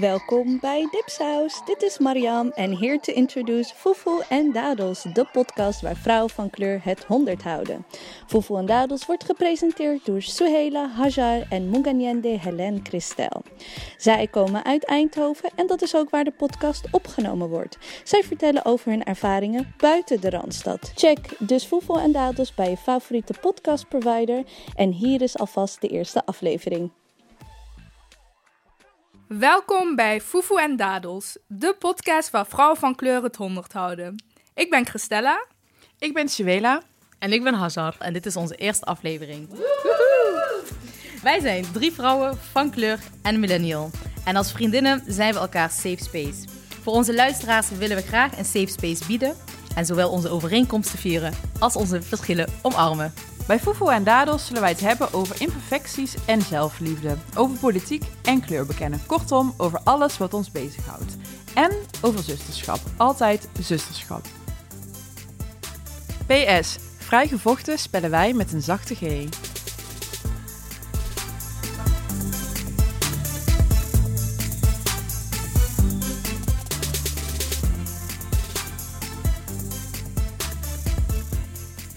Welkom bij Dipsaus. Dit is Mariam en here to introduce Fufu en Dadels, de podcast waar vrouwen van kleur het honderd houden. Fufu en Dadels wordt gepresenteerd door Suhela Hajar en Munganyende Helen Christel. Zij komen uit Eindhoven en dat is ook waar de podcast opgenomen wordt. Zij vertellen over hun ervaringen buiten de Randstad. Check dus Fufu en Dadels bij je favoriete podcastprovider en hier is alvast de eerste aflevering. Welkom bij Fufu en Dadels, de podcast waar vrouwen van kleur het honderd houden. Ik ben Christella. Ik ben Suela. En ik ben Hazar en dit is onze eerste aflevering. Wij zijn drie vrouwen van kleur en millennial. En als vriendinnen zijn we elkaar safe space. Voor onze luisteraars willen we graag een safe space bieden en zowel onze overeenkomsten vieren als onze verschillen omarmen. Bij Fufu en Dadels zullen wij het hebben over imperfecties en zelfliefde. Over politiek en kleur bekennen. Kortom, over alles wat ons bezighoudt. En over zusterschap. Altijd zusterschap. PS. Vrijgevochten spellen wij met een zachte G.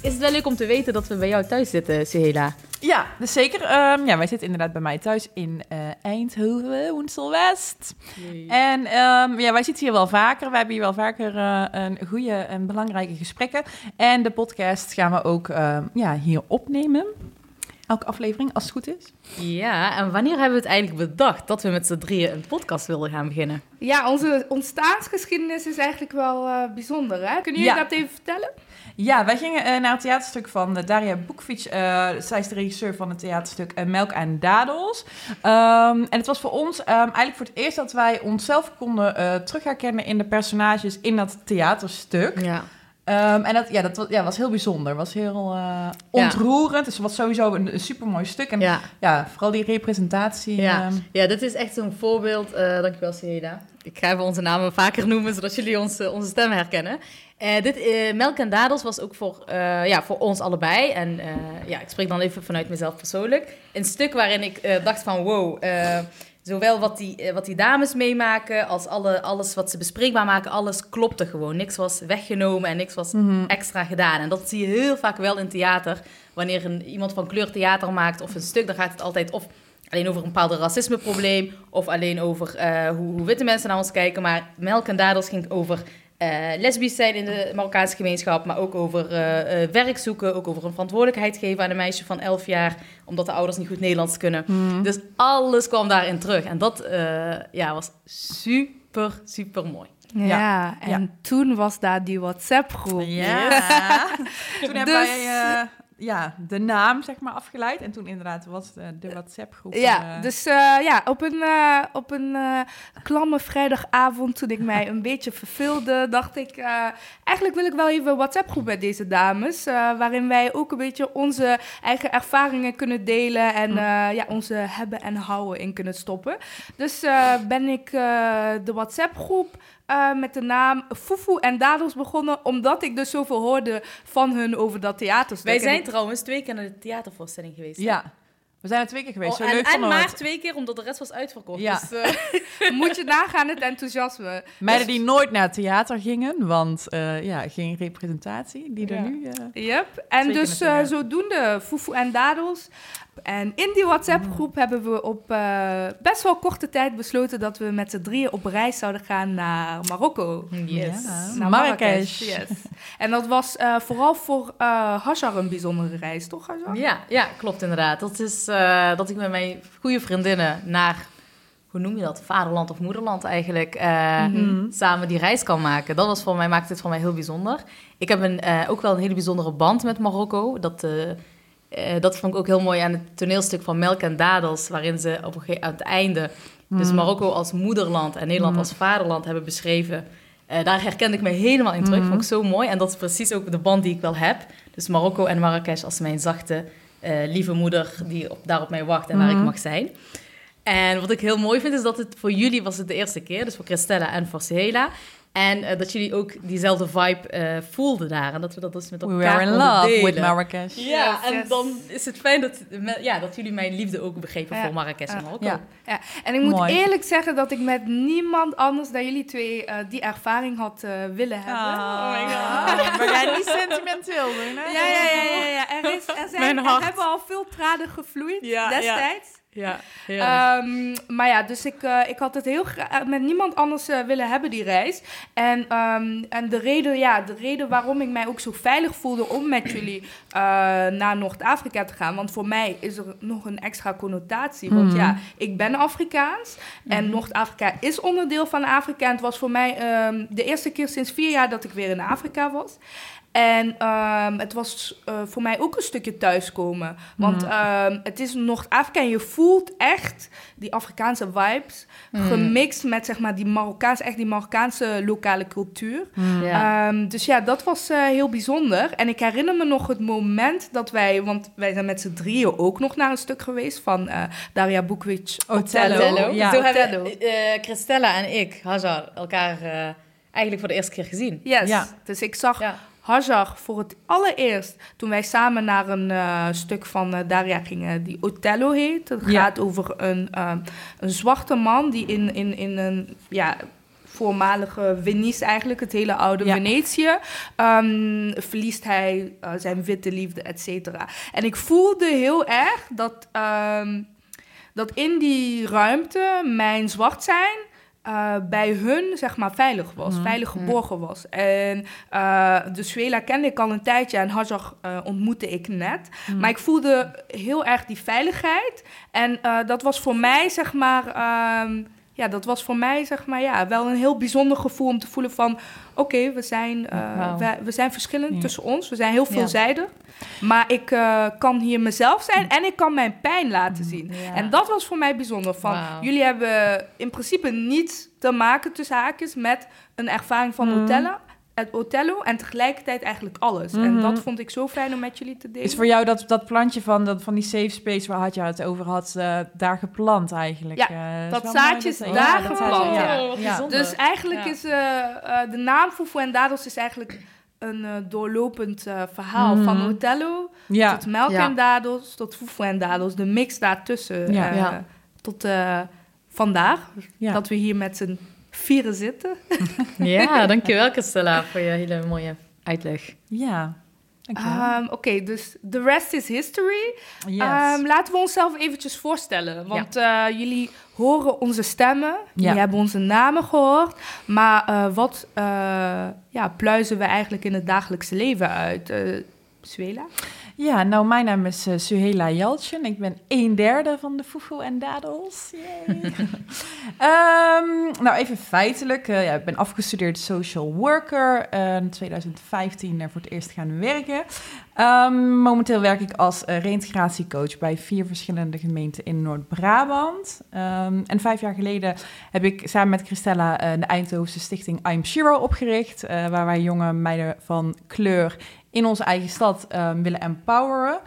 Is het wel leuk om te weten dat we bij jou thuis zitten, Sehela? Ja, dus zeker. Ehm, ja, wij zitten inderdaad bij mij thuis in eh, Eindhoven, Woensel-West. En ehm, ja, wij zitten hier wel vaker. We hebben hier wel vaker eh, een goede en belangrijke gesprekken. En de podcast gaan we ook ehm, ja, hier opnemen. Elke aflevering, als het goed is. Ja, en wanneer hebben we het eigenlijk bedacht dat we met z'n drieën een podcast wilden gaan beginnen? Ja, onze ontstaansgeschiedenis is eigenlijk wel eh, bijzonder, hè? Kunnen jullie Ja. dat even vertellen? Ja, wij gingen eh, naar het theaterstuk van eh, Daria Boekfiets. eh, zij is de regisseur van het theaterstuk Melk en Dadels. Ehm, en het was voor ons ehm, eigenlijk voor het eerst dat wij onszelf konden eh terug herkennen in de personages in dat theaterstuk. Ja. Ehm, en dat, ja, dat was, ja, was heel bijzonder. was heel eh, ontroerend. Dus het was sowieso een, een supermooi stuk. En ja. Ja. vooral die representatie. Ja. ehm, ja, dit is echt zo'n voorbeeld. eh dankjewel, Sehela. Ik ga even onze namen vaker noemen, zodat jullie ons, onze stemmen herkennen. Eh, dit, Melk en Dadels was ook voor, ja, voor ons allebei. En ja, ik spreek dan even vanuit mezelf persoonlijk. Een stuk waarin ik dacht van wow... Zowel wat die, eh, wat die dames meemaken als alle, alles wat ze bespreekbaar maken, alles klopte gewoon. Niks was weggenomen en niks was mhm. extra gedaan. En dat zie je heel vaak wel in theater. Wanneer een, iemand van kleur theater maakt of een stuk, dan gaat het altijd of alleen over een bepaald racismeprobleem... of alleen over eh, hoe, hoe witte mensen naar ons kijken. Maar Melk en Dadels ging over eh, lesbisch zijn in de Marokkaanse gemeenschap... maar ook over eh, eh, werk zoeken, ook over een verantwoordelijkheid geven aan een meisje van 11 jaar... omdat de ouders niet goed Nederlands kunnen. Mhm. Dus alles kwam daarin terug. En dat eh, ja, was super, super mooi. Ja, en ja. toen was daar die WhatsApp-groep. Ja. Toen hebben Dus- wij eh, ja, de naam zeg maar afgeleid. En toen inderdaad was de, de WhatsApp-groep. Ja, eh, dus eh, ja, op een, eh, op een klamme vrijdagavond toen ik mij een beetje verveelde, dacht ik, eigenlijk wil ik wel even een WhatsApp-groep met deze dames, waarin wij ook een beetje onze eigen ervaringen kunnen delen en Hm. ja, onze hebben en houden in kunnen stoppen. Dus ben ik de WhatsApp-groep eh, met de naam Fufu en Dadels begonnen, omdat ik dus zoveel hoorde van hun over dat theaterstuk. Wij zijn trouwens twee keer naar de theatervoorstelling geweest. hè? ja, we zijn er twee keer geweest. Oh, Zo en leuk en maar het. twee keer, omdat de rest was uitverkocht. Ja. Dus, eh, Moet je nagaan het enthousiasme. Meiden die nooit naar het theater gingen, want eh, ja, geen representatie die er nu... eh, Yep. En dus eh, zodoende Fufu en Dadels. En in die WhatsApp-groep hebben we op eh, best wel korte tijd besloten dat we met z'n drieën op reis zouden gaan naar Marokko. yes. Ja. Naar Marrakesh. Yes. En dat was eh, vooral voor eh Hajar een bijzondere reis, toch Hajar? Ja, ja, klopt inderdaad. Dat is eh, dat ik met mijn goede vriendinnen naar, hoe noem je dat, vaderland of moederland eigenlijk, eh, Mhm. samen die reis kan maken. Dat was voor mij, maakt het voor mij heel bijzonder. Ik heb een, eh, ook wel een hele bijzondere band met Marokko. Dat, eh, eh, dat vond ik ook heel mooi aan het toneelstuk van Melk en Dadels, waarin ze op een gegeven aan het einde dus Mhm. Marokko als moederland en Nederland Mhm. als vaderland hebben beschreven. Eh, daar herkende ik me helemaal in terug. Mhm. Vond ik zo mooi. En dat is precies ook de band die ik wel heb. Dus Marokko en Marrakesh als mijn zachte, eh, lieve moeder die op, daar op mij wacht en waar ik mag zijn. En wat ik heel mooi vind, is dat het voor jullie was het de eerste keer. Dus voor Christella en voor Sehela. En eh, dat jullie ook diezelfde vibe eh, voelden daar. En dat we dat dus met We elkaar were in love delen. with Marrakesh. Ja, Yes, en yes. dan is het fijn dat, ja, dat jullie mijn liefde ook begrepen Ja. voor Marrakesh en. Marokko. Ja. Ja, en ik moet Mooi. eerlijk zeggen dat ik met niemand anders dan jullie twee eh, die ervaring had willen hebben. Oh my god. Maar jij niet sentimenteel doen, hè? Ja, ja, ja, ja, ja. Er, is, er, zijn, er hebben al veel tranen gevloeid Ja, ja. Ehm, maar ja, dus ik, eh, ik had het heel graag met niemand anders eh, willen hebben, die reis. En, ehm, en de, reden, ja, de reden waarom ik mij ook zo veilig voelde om met jullie eh, naar Noord-Afrika te gaan. Want voor mij is er nog een extra connotatie. Want Mhm. ja, ik ben Afrikaans en Noord-Afrika is onderdeel van Afrika. En het was voor mij ehm, de eerste keer sinds vier jaar dat ik weer in Afrika was. En ehm, het was eh, voor mij ook een stukje thuiskomen. Want Mhm. ehm, het is Noord-Afrika en je voelt echt die Afrikaanse vibes. Gemixt met zeg maar die Marokkaanse, echt die Marokkaanse lokale cultuur. Ja. Ehm, dus ja, dat was eh, heel bijzonder. En ik herinner me nog het moment dat wij, want wij zijn met z'n drieën ook nog naar een stuk geweest van eh Daria Bukvic. Otello. Otello. Ja. Zo Otello. hebben Christella en ik, Hajar, elkaar eh, eigenlijk voor de eerste keer gezien. Yes. Ja. Dus ik zag Ja. Hajar voor het allereerst toen wij samen naar een eh, stuk van eh, Daria gingen, die Otello heet. Het Ja. gaat over een, eh, een zwarte man die in, in, in een ja, voormalige Venice eigenlijk, het hele oude Ja. Venetië, ehm, verliest hij zijn witte liefde, et cetera. En ik voelde heel erg dat, ehm, dat in die ruimte mijn zwart zijn eh, bij hun zeg maar veilig was, Mhm. veilig geborgen was. En eh de Suela kende ik al een tijdje en Hajar eh, ontmoette ik net. Mhm. Maar ik voelde heel erg die veiligheid. En dat was voor mij zeg maar... ehm, ja, dat was voor mij zeg maar ja, wel een heel bijzonder gevoel om te voelen van... Oké, we, zijn, eh, we, we zijn verschillend Ja. tussen ons. We zijn heel Ja. veelzijdig. Maar ik eh, kan hier mezelf zijn en ik kan mijn pijn laten zien. Ja. En dat was voor mij bijzonder. Van. Jullie hebben in principe niets te maken tussen haakjes met een ervaring van Mhm. Otello, het Otello en tegelijkertijd eigenlijk alles. En Mhm. dat vond ik zo fijn om met jullie te delen. Is voor jou dat, dat plantje van, dat, van die safe space waar had je het over had, eh, daar geplant eigenlijk? Ja, Eh, dat mooi zaadje is dat- daar dat geplant, ja. Oh, ja. Dus eigenlijk Ja. is eh, eh, de naam Fufu en Dados is eigenlijk een eh, doorlopend eh, verhaal. Mhm. Van Otello Ja, tot melk Ja. en dadels, tot Fufu en Dados. De mix daartussen. Ja. eh, Ja. Tot eh, vandaag, ja. dat we hier met z'n vieren zitten. Ja, dankjewel Christella voor je hele mooie uitleg. ja. Ehm, Oké, dus the rest is history. yes. Ehm, laten we onszelf eventjes voorstellen. Want eh, jullie horen onze stemmen. Jullie Ja. hebben onze namen gehoord. Maar eh, wat eh, ja, pluizen we eigenlijk in het dagelijkse leven uit? Suela? Ja, nou, mijn naam is eh, Suhela Jaltjen. Ik ben een derde van de Foefo en Dadels. Ehm, nou, even feitelijk. eh, ja, ik ben afgestudeerd social worker. eh, in 2015 er voor het eerst gaan werken. Ehm, momenteel werk ik als reïntegratiecoach bij vier verschillende gemeenten in Noord-Brabant. Ehm, en vijf jaar geleden heb ik samen met Christella de Eindhovense stichting I'm Shiro opgericht. waar wij jonge meiden van kleur in onze eigen stad ehm, willen empoweren.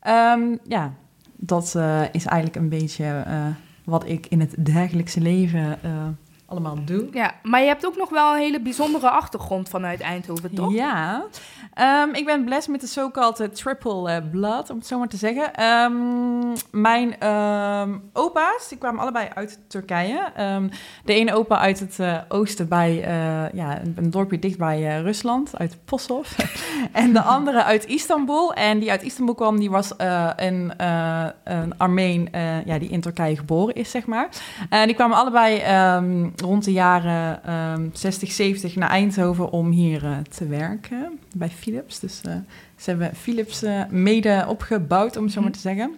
Ehm, ja, dat eh, is eigenlijk een beetje eh, wat ik in het dagelijkse leven eh, allemaal doe. Ja, maar je hebt ook nog wel een hele bijzondere achtergrond vanuit Eindhoven, toch? Ja, Ehm, ik ben blessed met de so-called eh, triple eh, blood, om het zo maar te zeggen. Ehm, mijn ehm, opa's, die kwamen allebei uit Turkije. Ehm, de ene opa uit het eh, oosten bij eh, ja, een, een dorpje dicht bij eh, Rusland, uit Posov. en de andere uit Istanbul. En die uit Istanbul kwam, die was eh, een, eh, een Armeen eh, ja, die in Turkije geboren is, zeg maar. En die kwamen allebei ehm, rond de jaren ehm 60, 70 naar Eindhoven om hier eh, te werken bij Philips. Dus eh, ze hebben Philips eh, mede opgebouwd, om het zo maar te zeggen.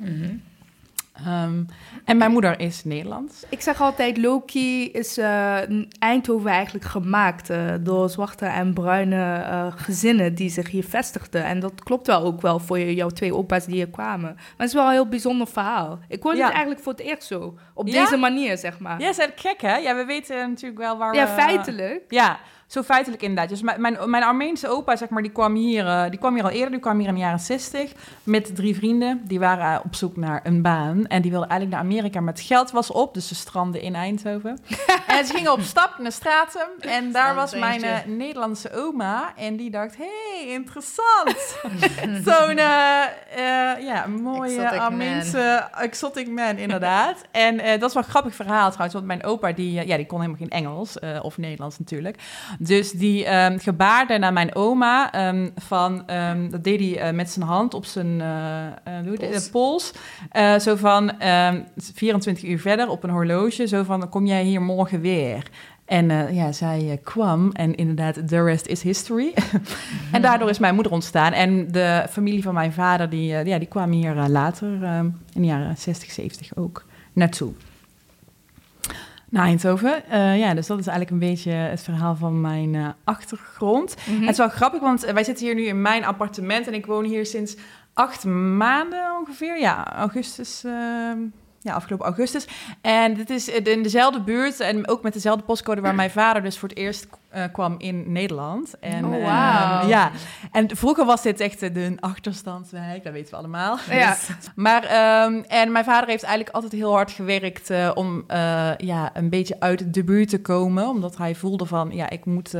Ehm, en mijn moeder is Nederlands. Ik zeg altijd, Loki is eh, Eindhoven eigenlijk gemaakt eh, door zwarte en bruine eh, gezinnen die zich hier vestigden. En dat klopt wel ook wel voor je, jouw twee opa's die hier kwamen. Maar het is wel een heel bijzonder verhaal. Ik hoorde Ja. het eigenlijk voor het eerst zo. Op Ja? deze manier, zeg maar. Ja, is gek, hè? Ja, we weten natuurlijk wel waar Ja, we- feitelijk. Ja, zo feitelijk inderdaad. Dus mijn, mijn, mijn Armeense opa, zeg maar, die kwam, hier, eh, die kwam hier al eerder. Die kwam hier in de jaren 60 met drie vrienden. Die waren op zoek naar een baan. En die wilden eigenlijk naar Amerika, maar het geld was op. Dus ze stranden in Eindhoven. en ze gingen op stap naar Stratum. En daar was mijn eh, Nederlandse oma. En die dacht, hey, interessant. Zo'n eh, ja, mooie Exotic Armeense exotic man, inderdaad. en dat is wel een grappig verhaal trouwens. Want mijn opa, die, ja, die kon helemaal geen Engels. of Nederlands natuurlijk. Dus die ehm, gebaarde naar mijn oma. ehm, van, ehm, dat deed hij eh, met zijn hand op zijn eh, eh? Pols. Pols. Zo van ehm, 24 uur verder op een horloge. Zo van, kom jij hier morgen weer? En ja, zij kwam en inderdaad, the rest is history. en daardoor is mijn moeder ontstaan. En de familie van mijn vader, die, ja, die kwam hier later, in de jaren 60, 70 ook, naartoe. Naar Eindhoven. Eh, ja, dus dat is eigenlijk een beetje het verhaal van mijn eh, achtergrond. Mhm. Het is wel grappig, want eh, wij zitten hier nu in mijn appartement en ik woon hier sinds acht maanden ongeveer. Ja, augustus. Ja, afgelopen augustus. En dit is in dezelfde buurt en ook met dezelfde postcode waar mijn vader dus voor het eerst eh, kwam in Nederland. En, Oh, eh, ja, en vroeger was dit echt eh, de achterstandswijk, dat weten we allemaal. Ja. Maar, ehm, en mijn vader heeft eigenlijk altijd heel hard gewerkt eh, om eh, ja, een beetje uit de buurt te komen. Omdat hij voelde van, ja, ik moet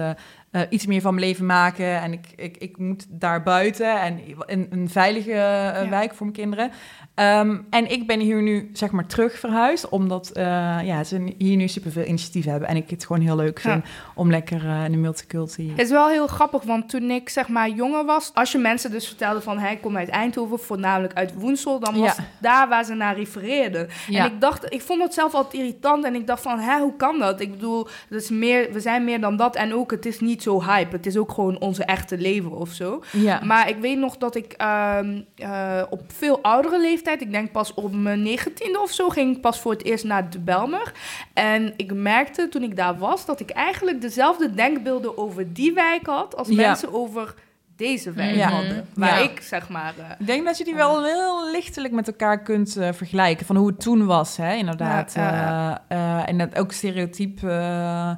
eh, iets meer van mijn leven maken. En ik, ik, ik moet daar buiten en een, een veilige eh, Ja. wijk voor mijn kinderen. Ehm, en ik ben hier nu, zeg maar, terug verhuisd. Omdat eh, ja, ze hier nu superveel initiatief hebben. En ik het gewoon heel leuk vind om lekker in de multiculti... Het is wel heel grappig, want toen ik zeg maar jonger was, als je mensen dus vertelde van hij komt uit Eindhoven, voornamelijk uit Woensel, dan was Ja. het daar waar ze naar refereerden. En ik dacht, ik vond het zelf altijd irritant en ik dacht van, hè, hoe kan dat? Ik bedoel, het is meer, we zijn meer dan dat en ook, het is niet zo hype. Het is ook gewoon onze echte leven of zo. ja. Maar ik weet nog dat ik ehm, eh, op veel oudere leeftijd, ik denk pas op mijn negentiende of zo, ging ik pas voor het eerst naar de Belmer. En ik merkte toen ik daar was dat ik eigenlijk dezelfde denkbeelden over die wijk had als Ja. mensen over deze wijk Ja. hadden. Waar Ja. ik zeg maar. eh, Ik denk dat je die wel heel lichtelijk met elkaar kunt eh, vergelijken. Van hoe het toen was, hè, inderdaad. Ja, Eh, eh, en dat ook stereotype eh,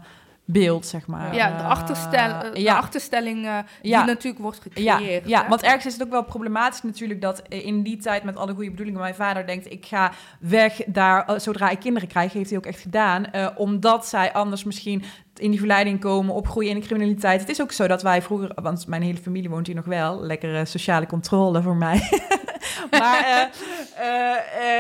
beeld, zeg maar. ja, de, Eh, achterstel, eh, de ja. achterstelling Ja. die natuurlijk wordt gecreëerd. ja, want ergens is het ook wel problematisch natuurlijk dat in die tijd met alle goede bedoelingen mijn vader denkt ik ga weg daar eh, zodra ik kinderen krijg, heeft hij ook echt gedaan, omdat zij anders misschien in die verleiding komen, opgroeien in de criminaliteit. Het is ook zo dat wij vroeger, want mijn hele familie woont hier nog wel, lekkere sociale controle voor mij. maar eh,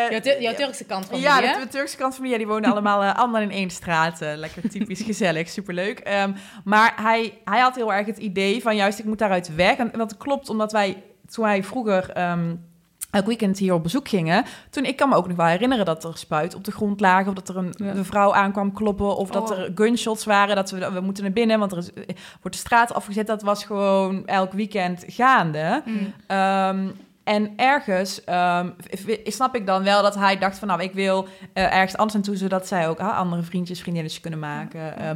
eh, Jouw, Tur- jouw Turkse kant van ja, hè? de, de Turkse kant van mij, ja, die wonen allemaal, allemaal in één straat. lekker typisch gezellig, superleuk. Ehm, maar hij, hij had heel erg het idee van juist, ik moet daaruit weg. En dat klopt, omdat wij, toen wij vroeger... ehm, elk weekend hier op bezoek gingen. Toen, ik kan me ook nog wel herinneren dat er spuit op de grond lagen... of dat er een, Ja. een vrouw aankwam kloppen... of dat Oh. er gunshots waren, dat we, we moeten naar binnen... want er is, eh, wordt de straat afgezet. Dat was gewoon elk weekend gaande. Mm. Ehm, en ergens v- snap ik dan wel dat hij dacht van... nou, ik wil eh, ergens anders naartoe... zodat zij ook ah, andere vriendjes, vriendinnetjes kunnen maken. Ehm,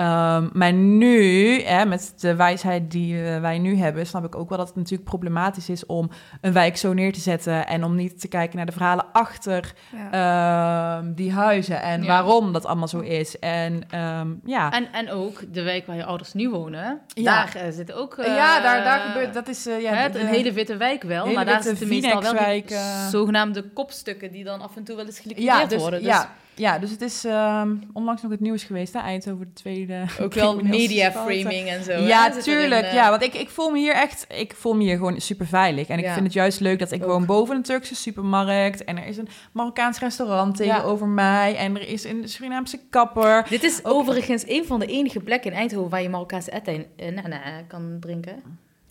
ehm, maar nu, hè, met de wijsheid die eh, wij nu hebben... snap ik ook wel dat het natuurlijk problematisch is... om een wijk zo neer te zetten... en om niet te kijken naar de verhalen achter Ja. ehm, die huizen... en Ja. waarom dat allemaal zo is. En ehm, ja... En, en ook de wijk waar je ouders nu wonen. Ja. Daar eh, zit ook... eh, ja, daar, daar gebeurt... Dat is... ja, hè, de- een hele witte wijk wel, maar daar zitten meestal wel die zogenaamde kopstukken die dan af en toe wel eens geliquideerd ja, dus, worden. Dus ja, ja, dus het is ehm, onlangs nog het nieuws geweest, hè, Eindhoven de tweede. ook wel media framing en zo. Ja, tuurlijk. eh. Ja, want ik, ik voel me hier echt, ik voel me hier gewoon super veilig. En ik Ja. vind het juist leuk dat ik Ook. woon boven een Turkse supermarkt. En er is een Marokkaans restaurant Ja. tegenover mij. En er is een Surinaamse kapper. Dit is overigens een van de enige plekken in Eindhoven waar je Marokkaanse eten uh, na, kan drinken.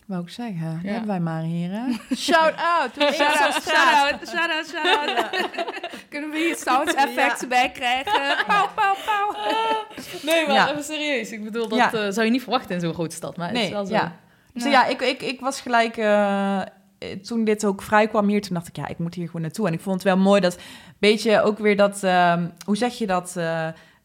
Wou ik zeggen, dat Ja. hebben wij maar hier, hè? Shout out! Shout out, shout out, shout out, shout out. Kunnen we hier sound effects bij krijgen? Pauw, pauw, pauw. Nee, maar Ja. even serieus. Ik bedoel, dat Ja. eh, zou je niet verwachten in zo'n grote stad. Maar het is Nee, wel zo. ja. Dus ja, ik, ik, ik was gelijk... eh, toen dit ook vrij kwam hier, toen dacht ik, ja, ik moet hier gewoon naartoe. En ik vond het wel mooi dat, beetje ook weer dat... ehm, hoe zeg je dat...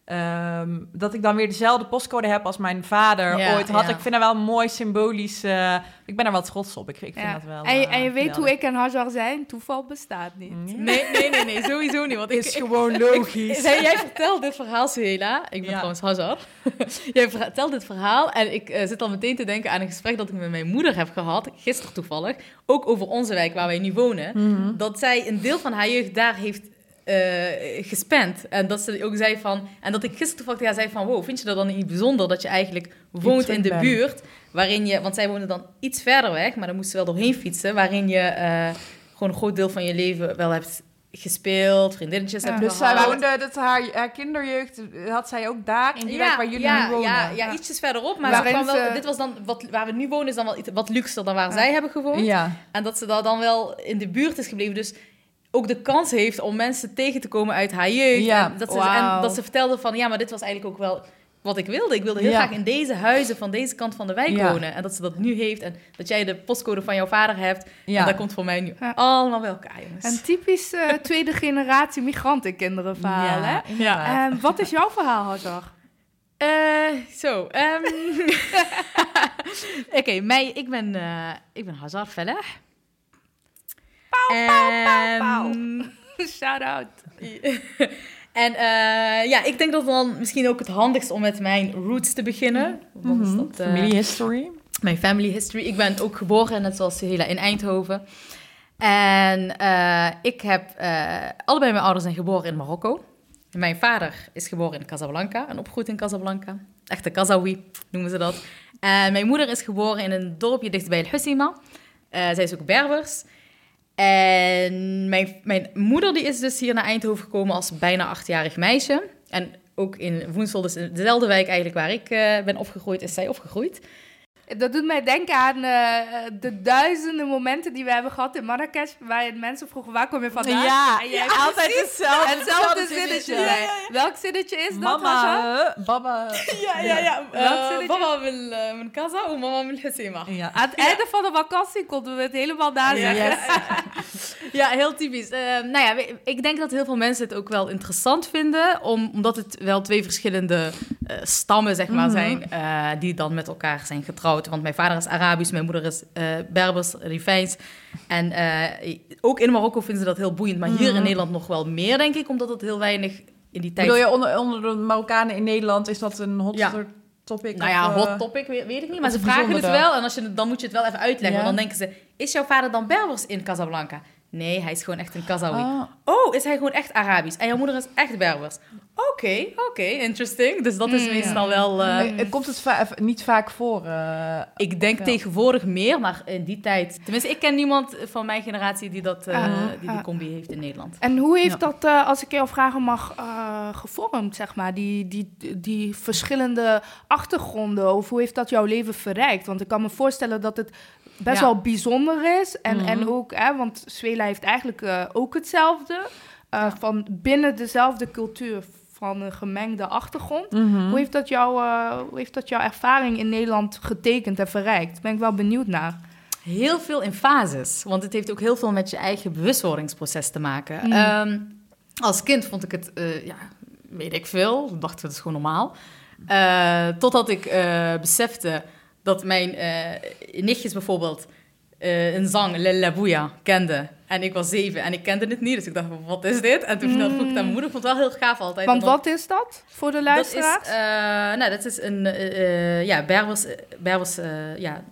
eh, ehm, dat ik dan weer dezelfde postcode heb als mijn vader Ja, ooit had. ja. Ik vind dat wel mooi symbolisch. eh, ik ben er wel trots op. Ik, ik vind Ja. dat wel. en, je, eh, en je weet hoe ik en Hajar zijn. Toeval bestaat niet. Ja. Nee, nee, nee, nee, sowieso niet. Want ik, is gewoon logisch. Jij, jij vertelt dit verhaal, Suhela. Ik ben Ja. trouwens Hazar. jij vertelt dit verhaal en ik eh, zit al meteen te denken aan een gesprek dat ik met mijn moeder heb gehad, gisteren toevallig, ook over onze wijk waar wij nu wonen. Mhm. Dat zij een deel van haar jeugd daar heeft eh, gespend. En dat ze ook zei van, en dat ik gisteren toevallig tegen haar zei van, wow, vind je dat dan niet bijzonder dat je eigenlijk woont in de buurt, waarin je, want zij wonen dan iets verder weg, maar dan moest ze wel doorheen fietsen, waarin je eh, gewoon een groot deel van je leven wel hebt gespeeld, vriendinnetjes Ja. hebt Dus zij woonde, dat haar, haar kinderjeugd had zij ook daar, in die wijk waar jullie ja, nu wonen. Ja, ja, Ja. ietsjes verderop. Maar Waarin ze kwam wel, ze- dit was dan, wat, waar we nu wonen is dan wel iets, wat luxer dan waar Ja. zij hebben gewoond. Ja. En dat ze daar dan wel in de buurt is gebleven. Dus ook de kans heeft om mensen tegen te komen uit haar jeugd. Ja, En, dat ze, wauw. en dat ze vertelde van, ja, maar dit was eigenlijk ook wel wat ik wilde. Ik wilde heel Ja. graag in deze huizen van deze kant van de wijk Ja. wonen. En dat ze dat nu heeft. En dat jij de postcode van jouw vader hebt. Ja. En dat komt voor mij nu Ja. allemaal bij elkaar, jongens. Een typisch eh, tweede generatie migrantenkinderen verhaal, hè? ja. En wat is jouw verhaal, Hajar? Eh, zo. ehm. Oké, mij, ik ben, eh ik ben Hazar Pauw, pauw, pauw. Shout-out. En eh, ja, ik denk dat dan misschien ook het handigst om met mijn roots te beginnen. Want is Mhm. dat, eh, Family history. mijn family history. Ik ben ook geboren, net zoals Hela, in Eindhoven. En eh, ik heb... eh, allebei mijn ouders zijn geboren in Marokko. Mijn vader is geboren in Casablanca en opgegroeid in Casablanca. Echte Kazawi noemen ze dat. En mijn moeder is geboren in een dorpje dichtbij El Husima. Eh, zij is ook Berbers. En mijn, mijn moeder die is dus hier naar Eindhoven gekomen als bijna achtjarig meisje. En ook in Woensel, dus in dezelfde wijk eigenlijk waar ik eh, ben opgegroeid, is zij opgegroeid. Dat doet mij denken aan uh, de duizenden momenten die we hebben gehad in Marrakesh. Waar mensen vroegen, waar kom je vandaan? Ja, jij altijd hetzelfde, hetzelfde zinnetje. Ja, Welk zinnetje is dat? Mama, baba. Ja, ja, ja. Uh, baba wil mijn kaza en mama wil Husseima. Aan het einde van de vakantie konden we het helemaal daar Yes. ja, heel typisch. Uh, nou ja, ik denk dat heel veel mensen het ook wel interessant vinden. Omdat het wel twee verschillende stammen zeg maar, mm -hmm. zijn. die dan met elkaar zijn getrouwd want mijn vader is Arabisch, mijn moeder is eh, Berbers, Rifijns. En eh, ook in Marokko vinden ze dat heel boeiend, maar hier in Mhm. Nederland nog wel meer, denk ik, omdat het heel weinig in die tijd... Bedoel je onder, onder de Marokkanen in Nederland, is dat een hot Ja. topic? Nou ja, of, hot eh, topic, weet, weet ik niet. Maar ze vragen het wel. En als je, dan moet je het wel even uitleggen. Ja. Want dan denken ze, is jouw vader dan Berbers in Casablanca? Nee, hij is gewoon echt een Kazawi. ah. Oh, is hij gewoon echt Arabisch? En jouw moeder is echt Berbers? Oké, oké, interesting. Dus dat is Mm, meestal wel... eh, Eh, Komt het va- niet vaak voor? eh, ik denk wel. tegenwoordig meer, maar in die tijd... Tenminste, ik ken niemand van mijn generatie die, dat, eh, Ah, die die ah. combi heeft in Nederland. En hoe heeft Ja. dat, eh, als ik jou vragen mag, eh, gevormd, zeg maar, die, die, die verschillende achtergronden? Of hoe heeft dat jouw leven verrijkt? Want ik kan me voorstellen dat het best Ja. wel bijzonder is. En, Mhm. en ook, hè, want Zwela heeft eigenlijk eh, ook hetzelfde. eh, Van binnen dezelfde cultuur, van een gemengde achtergrond. mhm. Hoe, heeft dat jouw, eh, hoe heeft dat jouw ervaring in Nederland getekend en verrijkt? Daar ben ik wel benieuwd naar. Heel veel in fases, want het heeft ook heel veel met je eigen bewustwordingsproces te maken. Mm. Ehm, als kind vond ik het, eh, ja, weet ik veel, dacht ik, dat is gewoon normaal. Eh, totdat ik besefte dat mijn nichtjes bijvoorbeeld eh, een zang, Lella Bouya, kenden. En ik was zeven en ik kende het niet, dus ik dacht, wat is dit? En toen vertelde vroeg ik aan mijn moeder, vond het wel heel gaaf altijd. Want wat is dat voor de dat luisteraars? is, eh, nou, dat is een eh, ja, Berbers, Berbers ja,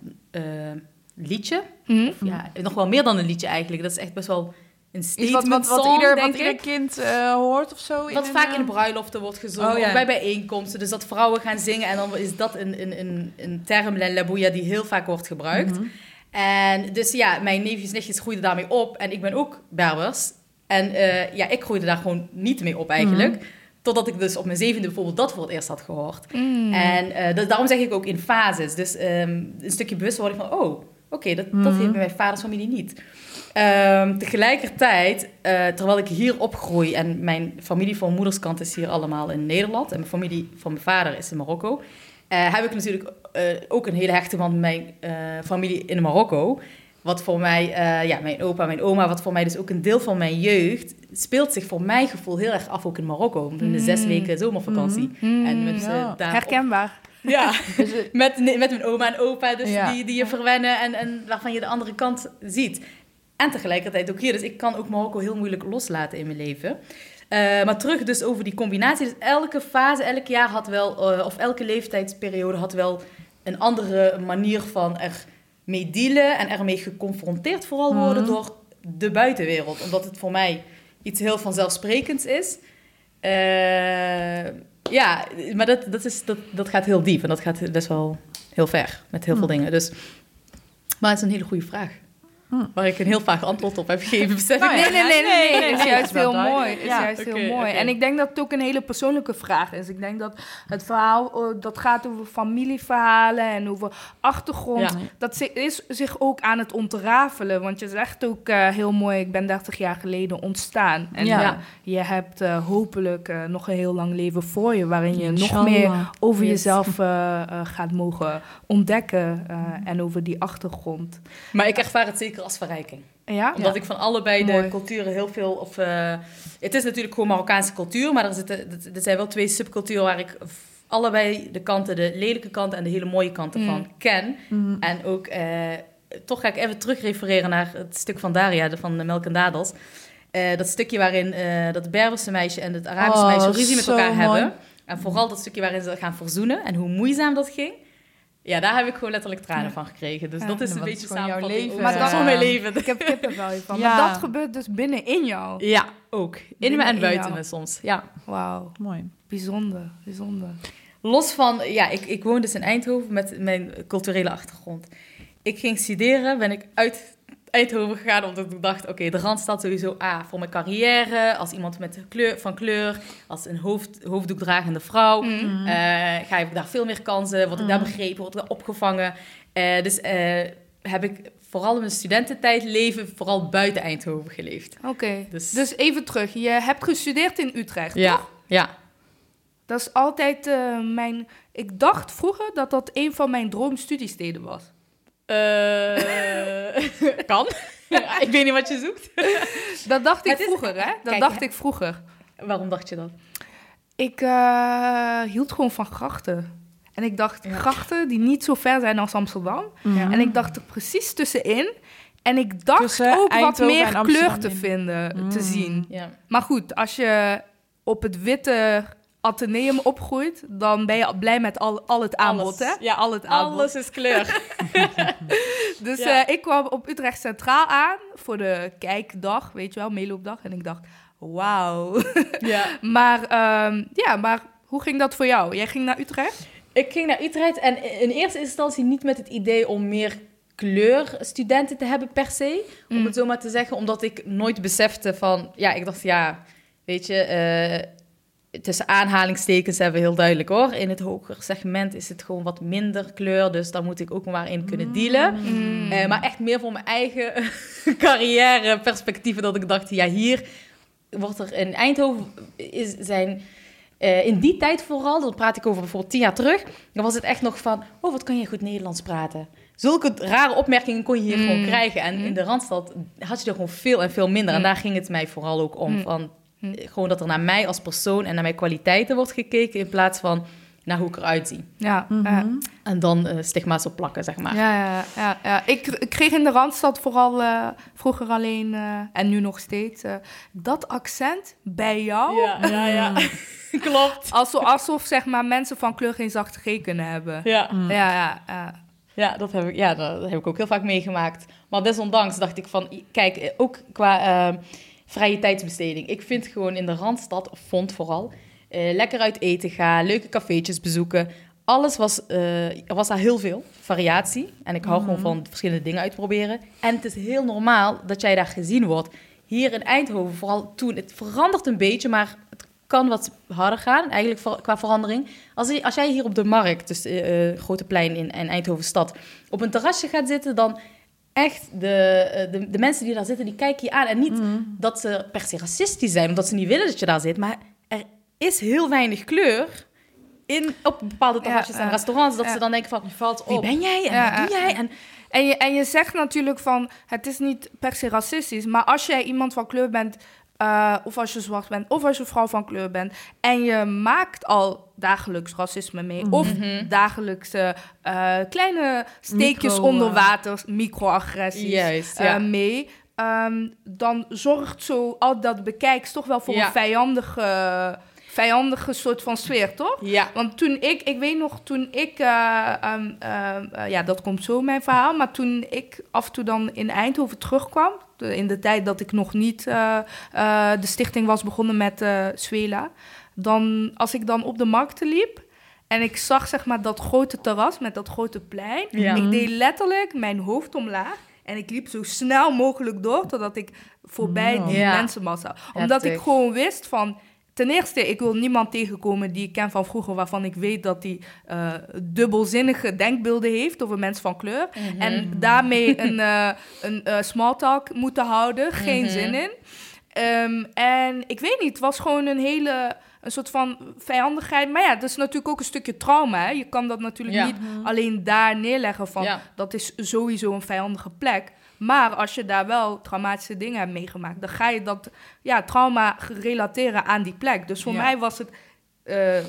liedje. Hm? Ja, nog wel meer dan een liedje eigenlijk. Dat is echt best wel een statement wat, wat, wat, song, ieder, wat ieder kind hoort of zo? Wat vaak in bruiloften wordt gezongen, Oh, ja. bij bijeenkomsten. Dus dat vrouwen gaan zingen en dan is dat een, een, een, een term, la die heel vaak wordt gebruikt. mhm. En dus ja, mijn neefjes en nichtjes groeiden daarmee op. En ik ben ook Berbers. En eh, ja, ik groeide daar gewoon niet mee op eigenlijk. Mhm. Totdat ik dus op mijn zevende bijvoorbeeld dat voor het eerst had gehoord. Mm. En da- daarom zeg ik ook in fases. Dus ehm, een stukje bewustwording van, oh, oké, dat, dat Mhm. heeft bij mijn vaders familie niet. Ehm, tegelijkertijd, eh, terwijl ik hier opgroei en mijn familie van moederskant is hier allemaal in Nederland en mijn familie van mijn vader is in Marokko, heb ik natuurlijk eh, ook een hele hechte band met mijn eh, familie in Marokko. wat voor mij, eh, ja, mijn opa, mijn oma, wat voor mij dus ook een deel van mijn jeugd, speelt zich voor mijn gevoel heel erg af ook in Marokko. In de zes Mm. weken zomervakantie. Mm, En met, eh, ja. daar Herkenbaar. ja, met, met mijn oma en opa, dus Ja. die, die je verwennen en, en waarvan je de andere kant ziet. En tegelijkertijd ook hier. Dus ik kan ook Marokko heel moeilijk loslaten in mijn leven. Eh, maar terug dus over die combinatie. Dus elke fase, elk jaar had wel, eh, of elke leeftijdsperiode had wel een andere manier van ermee dealen en ermee geconfronteerd vooral worden Mhm. door de buitenwereld. Omdat het voor mij iets heel vanzelfsprekends is. Eh, ja, maar dat, dat, is, dat, dat gaat heel diep en dat gaat best wel heel ver met heel veel Hmm. dingen. Dus, maar het is een hele goede vraag. Hmm. Waar ik een heel vaag antwoord op heb gegeven. besef Nou ik. Nee, nee, nee, nee, nee, nee, is nee, juist heel mooi. Is juist heel mooi. En ik denk dat het ook een hele persoonlijke vraag is. Ik denk dat het verhaal, eh, dat gaat over familieverhalen en over achtergrond. Ja. Dat is zich ook aan het ontrafelen. Want je zegt ook eh, heel mooi, ik ben 30 jaar geleden ontstaan. En je hebt eh, hopelijk eh, nog een heel lang leven voor je, waarin je nog meer over Yes. jezelf gaat mogen ontdekken. eh, en over die achtergrond. Maar ik ervaar het zeker als verrijking. Ja? Omdat ik van allebei de Mooi. culturen heel veel... Of, eh, het is natuurlijk gewoon Marokkaanse cultuur, maar er, zitten, er zijn wel twee subculturen waar ik allebei de kanten, de lelijke kanten en de hele mooie kanten Mm. van ken. Mhm. En ook, eh, toch ga ik even terug refereren naar het stuk van Daria, de, van de Melk en Dadels. Eh, dat stukje waarin eh, dat Berberse meisje en het Arabische Oh, meisje ruzie met elkaar mooi. hebben. En vooral dat stukje waarin ze gaan verzoenen en hoe moeizaam dat ging. Ja, daar heb ik gewoon letterlijk tranen Ja. van gekregen. Dus Ja. dat is een beetje samenvatting leven, Maar dat- van mijn leven. Ik heb kippenvel van. Ja. Maar dat gebeurt dus binnenin jou. Ja, ook. In Binnen me en buiten me soms. Ja. Wauw, Mooi. bijzonder, bijzonder. Los van, ja, ik, ik woon dus in Eindhoven met mijn culturele achtergrond. Ik ging studeren, ben ik uit Eindhoven gegaan omdat ik dacht, oké, de Randstad sowieso A, voor mijn carrière, als iemand met kleur, van kleur, als een hoofd, hoofddoekdragende vrouw. Mm. Ga ik daar veel meer kansen? Word ik daar begrepen? Word ik daar opgevangen? Eh, dus eh, heb ik vooral in mijn studententijd leven vooral buiten Eindhoven geleefd. Oké, Dus- dus... even terug. Je hebt gestudeerd in Utrecht, Ja, toch? ja. Dat is altijd mijn... Ik dacht vroeger dat dat een van mijn droomstudiesteden was. Eh, kan. ik weet niet wat je zoekt. Dat dacht ik is- vroeger, hè? Dat Kijk, dacht ik vroeger. Waarom dacht je dat? Ik eh, hield gewoon van grachten. En ik dacht, Ja. grachten die niet zo ver zijn als Amsterdam. Ja. En ik dacht er precies tussenin. En ik dacht Tussen ook wat meer kleur te in. vinden, te Mm. zien. Ja. Maar goed, als je op het witte ateneum opgroeit, dan ben je blij met al, al het aanbod, Alles. hè? Ja, al het aanbod. Alles is kleur. Dus Ja. eh, ik kwam op Utrecht Centraal aan voor de kijkdag, weet je wel, meeloopdag. En ik dacht, wauw. ja. maar ehm, ja, maar hoe ging dat voor jou? Jij ging naar Utrecht? Ik ging naar Utrecht en in eerste instantie niet met het idee om meer kleurstudenten te hebben per se. Om Mm. het zo maar te zeggen, omdat ik nooit besefte van... Ja, ik dacht, ja, weet je... eh, tussen aanhalingstekens hebben we heel duidelijk hoor. In het hoger segment is het gewoon wat minder kleur. Dus daar moet ik ook maar in kunnen dealen. Mm. Eh, maar echt meer voor mijn eigen carrière perspectieven. Dat ik dacht, ja, hier wordt er in Eindhoven is, zijn. eh, in die tijd vooral, dan praat ik over bijvoorbeeld tien jaar terug. Dan was het echt nog van, oh, wat kan je goed Nederlands praten. Zulke rare opmerkingen kon je hier Mm. gewoon krijgen. En Mm. in de Randstad had je er gewoon veel en veel minder. En Mm. daar ging het mij vooral ook om. Mm. Van, Mm. eh, gewoon dat er naar mij als persoon en naar mijn kwaliteiten wordt gekeken... in plaats van naar hoe ik eruit zie. Ja, Mhm. ja. En dan eh, stigma's op plakken, zeg maar. Ja, ja, ja, ja. Ik, ik kreeg in de Randstad vooral eh, vroeger alleen, eh, en nu nog steeds, eh, dat accent bij jou. ja, ja. ja. Klopt. Alsof, alsof zeg maar, mensen van kleur geen zachte G kunnen hebben. Ja. Mm. Ja, ja, ja. Ja, dat heb ik, ja, dat heb ik ook heel vaak meegemaakt. Maar desondanks dacht ik van, kijk, ook qua vrije tijdsbesteding. Ik vind gewoon in de Randstad, of vond vooral, eh, lekker uit eten gaan, leuke cafeetjes bezoeken. Alles was, eh, er was daar heel veel variatie. En ik hou gewoon van verschillende dingen uitproberen. En het is heel normaal dat jij daar gezien wordt. Hier in Eindhoven, vooral toen, het verandert een beetje, maar het kan wat harder gaan, eigenlijk qua verandering. Als, je- als jij hier op de markt, dus eh eh, Grote Plein in, in Eindhoven stad, op een terrasje gaat zitten, dan echt de, eh, de, de mensen die daar zitten, die kijken je aan. En niet Mm. dat ze per se racistisch zijn, omdat ze niet willen dat je daar zit, maar er is heel weinig kleur in, op bepaalde terrasjes Ja, en restaurants. Dat ze dan denken van, Je valt wie op. ben jij en Ja, wat doe jij? En, En je, en je zegt natuurlijk van, het is niet per se racistisch, maar als jij iemand van kleur bent, eh, of als je zwart bent, of als je vrouw van kleur bent, en je maakt al dagelijks racisme mee, of Mhm. dagelijkse eh, kleine steekjes Micro, onder eh, water, microagressies Juist, mee, ehm, dan zorgt zo al dat bekijks toch wel voor Ja. een vijandige, vijandige soort van sfeer, toch? ja. Want toen ik, ik weet nog, toen ik, eh, ehm, ehm, eh, ja, dat komt zo mijn verhaal, maar toen ik af en toe dan in Eindhoven terugkwam, in de tijd dat ik nog niet eh, eh, de stichting was begonnen met eh Swela, dan als ik dan op de markten liep en ik zag zeg maar dat grote terras met dat grote plein, Ja. ik deed letterlijk mijn hoofd omlaag. En ik liep zo snel mogelijk door, totdat ik voorbij Ja. die Ja. mensenmassa. Omdat ik gewoon wist van... Ten eerste, ik wil niemand tegenkomen die ik ken van vroeger... waarvan ik weet dat die eh, dubbelzinnige denkbeelden heeft over mensen van kleur. Mhm. En daarmee een, eh een eh, small talk moeten houden. Geen Mhm. zin in. Ehm, en ik weet niet, het was gewoon een hele... Een soort van vijandigheid. Maar ja, dat is natuurlijk ook een stukje trauma. Hè? Je kan dat natuurlijk Ja. niet alleen daar neerleggen van... Ja. dat is sowieso een vijandige plek. Maar als je daar wel traumatische dingen hebt meegemaakt... dan ga je dat ja, trauma relateren aan die plek. Dus voor Ja. mij was het eh, eh,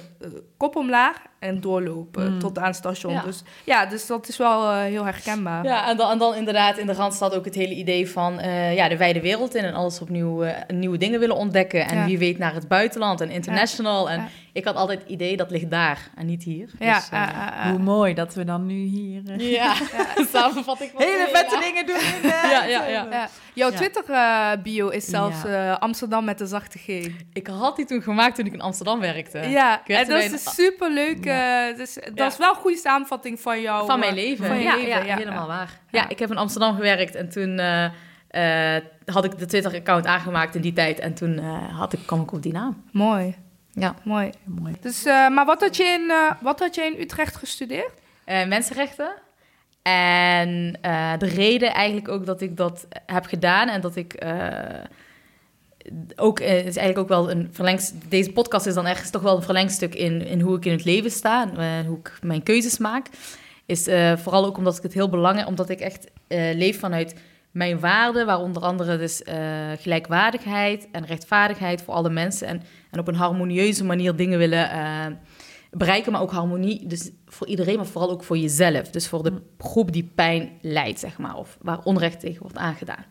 kop omlaag en doorlopen Mm. tot aan het station. Ja. Dus ja, dus dat is wel eh, heel herkenbaar. Ja, en dan, en dan inderdaad in de Randstad ook het hele idee van eh, ja, de wijde wereld in en alles opnieuw eh, nieuwe dingen willen ontdekken. En Ja. wie weet naar het buitenland en international. En Ja. ik had altijd het idee dat ligt daar en niet hier. Ja, Dus, eh, eh, eh, eh. Hoe mooi dat we dan nu hier ja. samenvatting van hele vette dingen doen. In Ja, ja, ja. Ja. Jouw Ja. Twitter-bio is zelfs Ja. eh, Amsterdam met de zachte G. Ik had die toen gemaakt toen ik in Amsterdam werkte. Ja, Ik werd en dat is superleuk. eh, dus, dat Ja. is wel een goede samenvatting van jou. Van mijn leven. Van je ja, leven, ja, ja. helemaal waar. Ja. Ja. ik heb in Amsterdam gewerkt en toen eh, eh, had ik de Twitter-account aangemaakt in die tijd. En toen eh, had ik, kwam ik op die naam. Mooi, Ja. mooi. Mooi. Dus, eh, maar wat had, je in, wat had je in Utrecht gestudeerd? Eh, mensenrechten. En eh, de reden eigenlijk ook dat ik dat heb gedaan en dat ik eh, ook eh, is eigenlijk ook wel een verlengstuk. Deze podcast is dan ergens toch wel een verlengstuk in, in hoe ik in het leven sta en eh, hoe ik mijn keuzes maak. Is eh, vooral ook omdat ik het heel belangrijk, omdat ik echt leef vanuit mijn waarden, waar onder andere dus gelijkwaardigheid en rechtvaardigheid voor alle mensen en, en op een harmonieuze manier dingen willen bereiken, maar ook harmonie. Dus voor iedereen, maar vooral ook voor jezelf. Dus voor de groep die pijn lijdt, zeg maar, of waar onrecht tegen wordt aangedaan.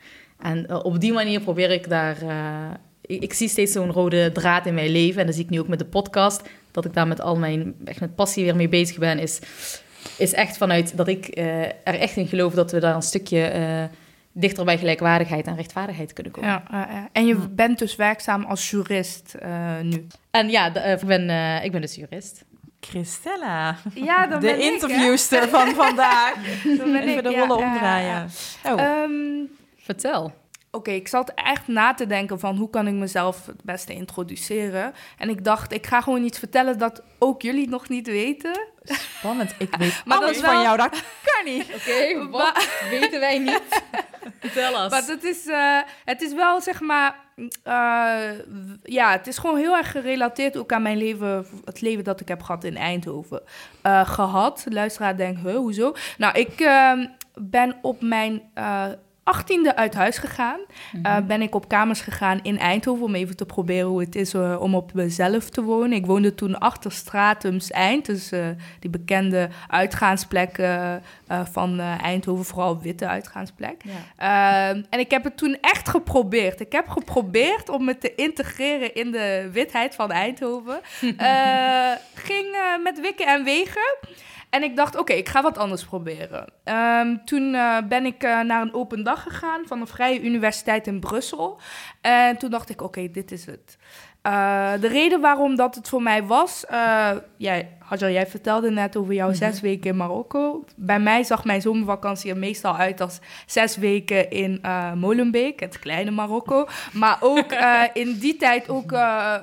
En eh, op die manier probeer ik daar. eh, ik, ik zie steeds zo'n rode draad in mijn leven. En dat zie ik nu ook met de podcast. Dat ik daar met al mijn echt met passie weer mee bezig ben. Is, is echt vanuit dat ik eh, er echt in geloof dat we daar een stukje eh, dichter bij gelijkwaardigheid en rechtvaardigheid kunnen komen. Ja, en je bent dus werkzaam als jurist eh, nu. En ja, de- ik, ben, eh, ik ben dus jurist. Christella, Ja, dan de ben ik, hè? interviewster van vandaag. Dan ben Even ik, de rollen ja, omdraaien. ja. Oh, Ehm, Vertel. Oké, ik zat echt na te denken van hoe kan ik mezelf het beste introduceren. En ik dacht, ik ga gewoon iets vertellen dat ook jullie nog niet weten. spannend. Ik weet Maar dat alles is wel- van jou. Dat kan niet. Oké, wat weten wij niet? Vertel ons. Maar het is, eh, het is wel, zeg maar... eh, ja, het is gewoon heel erg gerelateerd ook aan mijn leven... het leven dat ik heb gehad in Eindhoven. eh, gehad. Luisteraar denkt, huh, hoezo? Nou, ik ehm, ben op mijn... eh, 18e uit huis gegaan. Eh, ben ik op kamers gegaan in Eindhoven om even te proberen hoe het is eh, om op mezelf te wonen. Ik woonde toen achter Stratums Eind, dus eh, die bekende uitgaansplek van Eindhoven, vooral witte uitgaansplek. Ja. Ehm, en ik heb het toen echt geprobeerd. Ik heb geprobeerd om me te integreren in de witheid van Eindhoven. Ging met wikken en wegen. En ik dacht, oké, ik ga wat anders proberen. Ehm, toen eh, ben ik eh, naar een open dag gegaan van een vrije universiteit in Brussel. En toen dacht ik, oké, dit is het. Eh, de reden waarom dat het voor mij was... eh jij, jij vertelde net over jouw zes weken in Marokko. Bij mij zag mijn zomervakantie er meestal uit als zes weken in Molenbeek, het kleine Marokko. Maar ook in die tijd ook,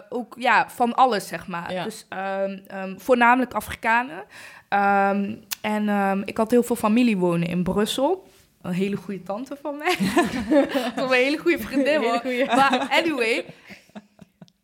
ook ja, van alles, zeg maar. Ja. Dus ehm, ehm, voornamelijk Afrikanen. Ehm, en ehm, ik had heel veel familie wonen in Brussel. Een hele goede tante van mij. Van een hele goede vriendin. Hele hoor. goeie. Maar anyway.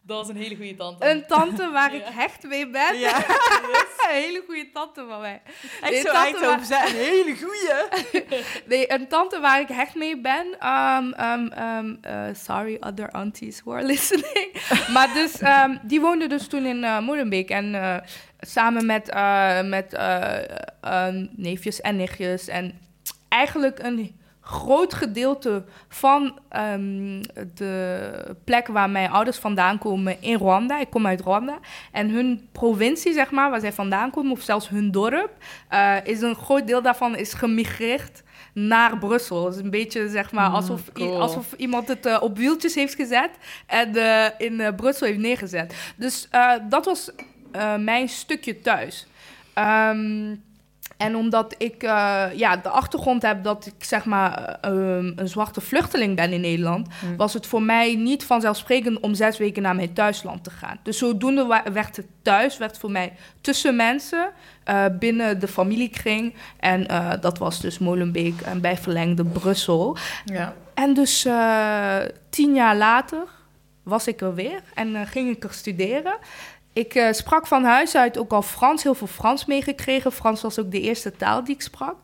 Dat was een hele goede tante. Een tante waar ik hecht mee ben. Ja. een hele goede tante van mij. Echt Nee, zo tante Eindhoven zijn. Een hele goeie. Nee, een tante waar ik hecht mee ben. Um, um, um, uh, sorry, other aunties who are listening. maar dus, die woonde dus toen in uh. En uh, samen met, uh, met neefjes en nichtjes. En eigenlijk een groot gedeelte van um, de plek waar mijn ouders vandaan komen in Rwanda. Ik kom uit Rwanda. En hun provincie, zeg maar, waar zij vandaan komen, of zelfs hun dorp, uh, is een groot deel daarvan is gemigreerd naar Brussel. Het is een beetje, zeg maar, alsof, Mm, cool. alsof iemand het uh, op wieltjes heeft gezet en uh, in Brussel heeft neergezet. Dus dat was mijn stukje thuis. Um, en omdat ik uh, ja, de achtergrond heb dat ik zeg maar uh, um, een zwarte vluchteling ben in Nederland, Mm. was het voor mij niet vanzelfsprekend om zes weken naar mijn thuisland te gaan. Dus zodoende werd het thuis, werd voor mij tussen mensen, uh, binnen de familiekring. En uh, dat was dus Molenbeek en bij verlengde Brussel. Ja. En dus tien jaar later was ik er weer en ging ik er studeren. Ik uh, sprak van huis uit ook al Frans, heel veel Frans meegekregen. Frans was ook de eerste taal die ik sprak.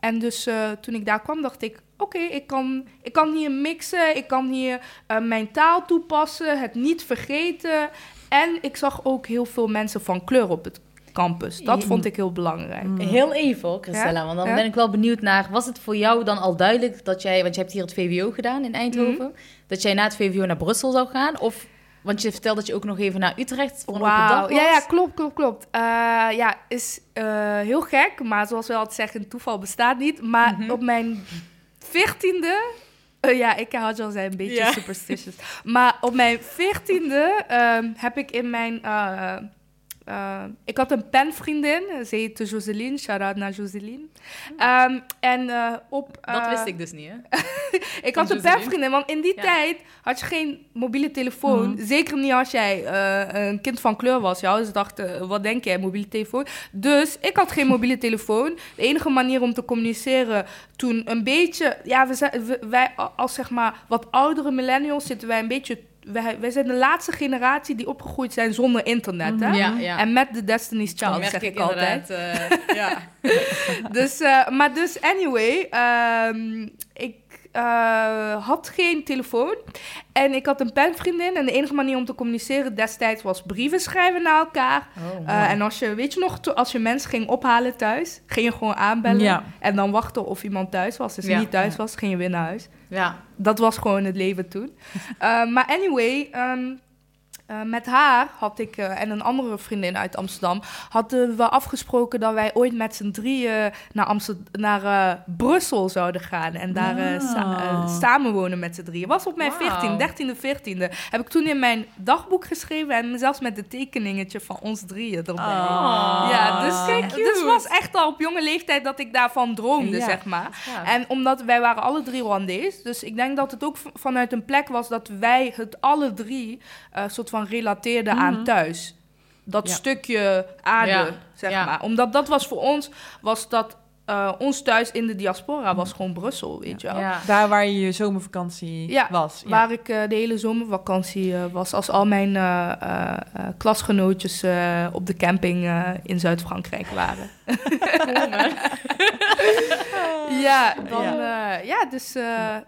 En dus uh, toen ik daar kwam, dacht ik: oké, okay, ik, kan, ik kan hier mixen, ik kan hier uh, mijn taal toepassen, het niet vergeten. En ik zag ook heel veel mensen van kleur op het campus. Dat vond ik heel belangrijk. Mm. Heel even, Christella, ja? want dan ja? ben ik wel benieuwd naar... Was het voor jou dan al duidelijk dat jij... Want je hebt hier het VWO gedaan in Eindhoven. Mm. Dat jij na het VWO naar Brussel zou gaan? Of... Want je vertelde dat je ook nog even naar Utrecht voor wow. een dag was. Ja, ja, klopt, klopt, klopt. Uh, ja, is uh, heel gek, maar zoals we altijd zeggen, toeval bestaat niet. Maar mm -hmm. op mijn veertiende... Uh, ja, ik had al zijn een beetje superstitious. Maar op mijn veertiende um, heb ik in mijn... Uh, uh, ik had een penvriendin, ze heette Joseline, shout-out naar Joseline. Um, en uh, op... Uh, dat wist ik dus niet, hè? ik had een penvriendin, want in die ja. tijd had je geen mobiele telefoon. Mm. Zeker niet als jij een kind van kleur was. Ja, dus dachten, wat denk jij, mobiele telefoon? Dus ik had geen mobiele telefoon. De enige manier om te communiceren toen een beetje... Ja, we zijn, we, wij als zeg maar wat oudere millennials zitten wij een beetje wij, wij zijn de laatste generatie die opgegroeid zijn zonder internet. Hè? Ja, ja. En met de Destiny's Child, zeg ik, ik altijd. Uh, ja. dus, uh, maar dus, anyway, um, ik uh, had geen telefoon. En ik had een penvriendin. En de enige manier om te communiceren destijds was brieven schrijven naar elkaar. Oh, uh, en als je, weet je nog, als je mensen ging ophalen thuis, ging je gewoon aanbellen. Ja. En dan wachten of iemand thuis was. Dus ja. niet thuis was, ging je weer naar huis. Ja. Dat was gewoon het leven toen. uh, maar anyway, um, uh, met haar had ik uh, en een andere vriendin uit Amsterdam hadden we afgesproken dat wij ooit met z'n drieën naar, Amsterdam, naar uh, Brussel zouden gaan en daar wow. sa samenwonen met z'n drieën. Was op mijn wow. 14, 13e, 14e. Heb ik toen in mijn dagboek geschreven en zelfs met een tekeningetje van ons drieën erbij. Oh. Ja, dus, dus was echt al op jonge leeftijd dat ik daarvan droomde, ja. zeg maar. Ja. En omdat wij waren alle drie Rwandees, dus ik denk dat het ook vanuit een plek was dat wij het alle drie soort van relateerde mm -hmm. aan thuis. Dat ja. stukje aarde, ja. zeg maar. Omdat dat was voor ons, was dat uh, ons thuis in de diaspora was gewoon Brussel, weet je wel. Daar waar je je zomervakantie was. waar ik uh, de hele zomervakantie uh, was. Als al mijn klasgenootjes op de camping in Zuid-Frankrijk waren. ja, dan, ja. ja, dus,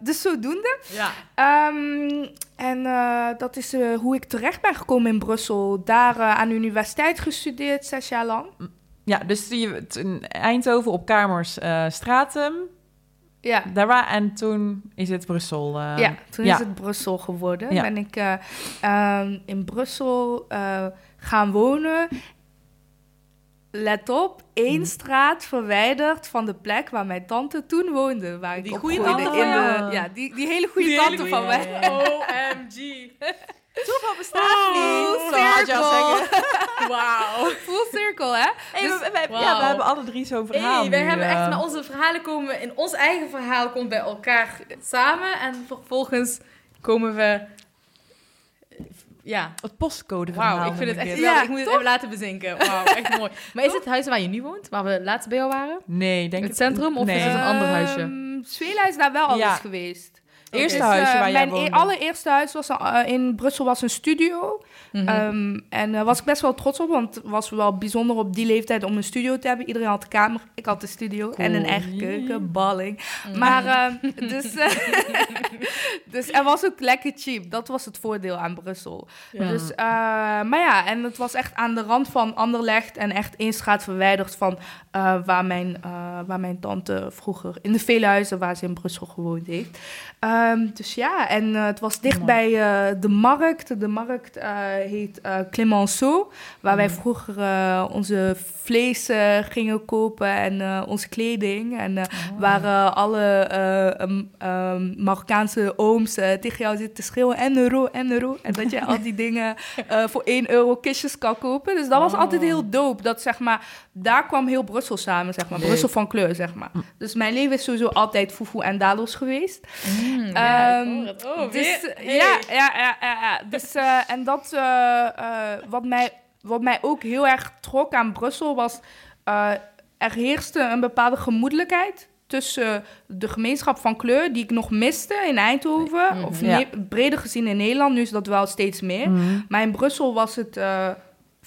dus zodoende. Ja. Um, en uh, dat is uh, hoe ik terecht ben gekomen in Brussel. Daar uh, aan de universiteit gestudeerd, zes jaar lang. Ja, dus je, in Eindhoven op kamers Stratum. Ja. Daar waar, en toen is het Brussel. ja, toen ja. is het Brussel geworden. Ja. Ben ik um, in Brussel gaan wonen. Let op, één straat verwijderd van de plek waar mijn tante toen woonde. Waar ik die goede tante in de, ja, die, die hele goede tante hele van mij. OMG. Toeval bestaat oh, niet. Zo had je al zeggen. Wauw. Full circle, hè? Hey, dus, we, we, wow. Ja, we hebben alle drie zo'n verhaal hey, we hebben echt naar onze verhalen komen... In ons eigen verhaal komt bij elkaar samen. En vervolgens komen we... Ja. Het postcode verhaal. Wauw, ik vind het echt... Ja, ik moet het even laten bezinken. Wauw, echt mooi. Maar is het huis waar je nu woont? Waar we laatst bij jou waren? Nee, denk het centrum? Of nee. is het een ander huisje? Um, Zwela is daar wel al ja. geweest. Eerste Dus, huisje eh, waar jij Mijn e- allereerste huis was eh, in Brussel was een studio. Mhm. Ehm, en daar was ik best wel trots op, want het was wel bijzonder op die leeftijd om een studio te hebben. Iedereen had een kamer, ik had een studio en een eigen keuken, balling. Maar ehm, dus, eh, dus er was ook lekker cheap. Dat was het voordeel aan Brussel. Ja. Dus, maar ja, en het was echt aan de rand van Anderlecht en echt één straat verwijderd van waar, mijn, waar mijn tante vroeger in de vele huizen waar ze in Brussel gewoond heeft. Ehm, dus ja, en eh, het was dicht bij eh, de markt. De markt eh, heet Clemenceau, waar wij vroeger eh, onze vlees gingen kopen en onze kleding. En eh, waar alle eh, ehm, Marokkaanse ooms tegen jou zitten te schreeuwen en euro, en euro. En dat je al die dingen voor 1 euro kistjes kan kopen. Dus dat was altijd heel dope. Dat zeg maar, daar kwam heel Brussel samen, zeg maar. Brussel van kleur, zeg maar. Dus mijn leven is sowieso altijd foefoe en dalos geweest. Mm, ja, ik hoor het. Oh, dus, eh, Hey. ja, ja, ja, ja. Dus, eh, en dat, eh, wat, mij, wat mij ook heel erg trok aan Brussel was, er heerste een bepaalde gemoedelijkheid tussen de gemeenschap van kleur, die ik nog miste in Eindhoven, Mhm. of Ja. breder gezien in Nederland, nu is dat wel steeds meer. Mhm. Maar in Brussel was het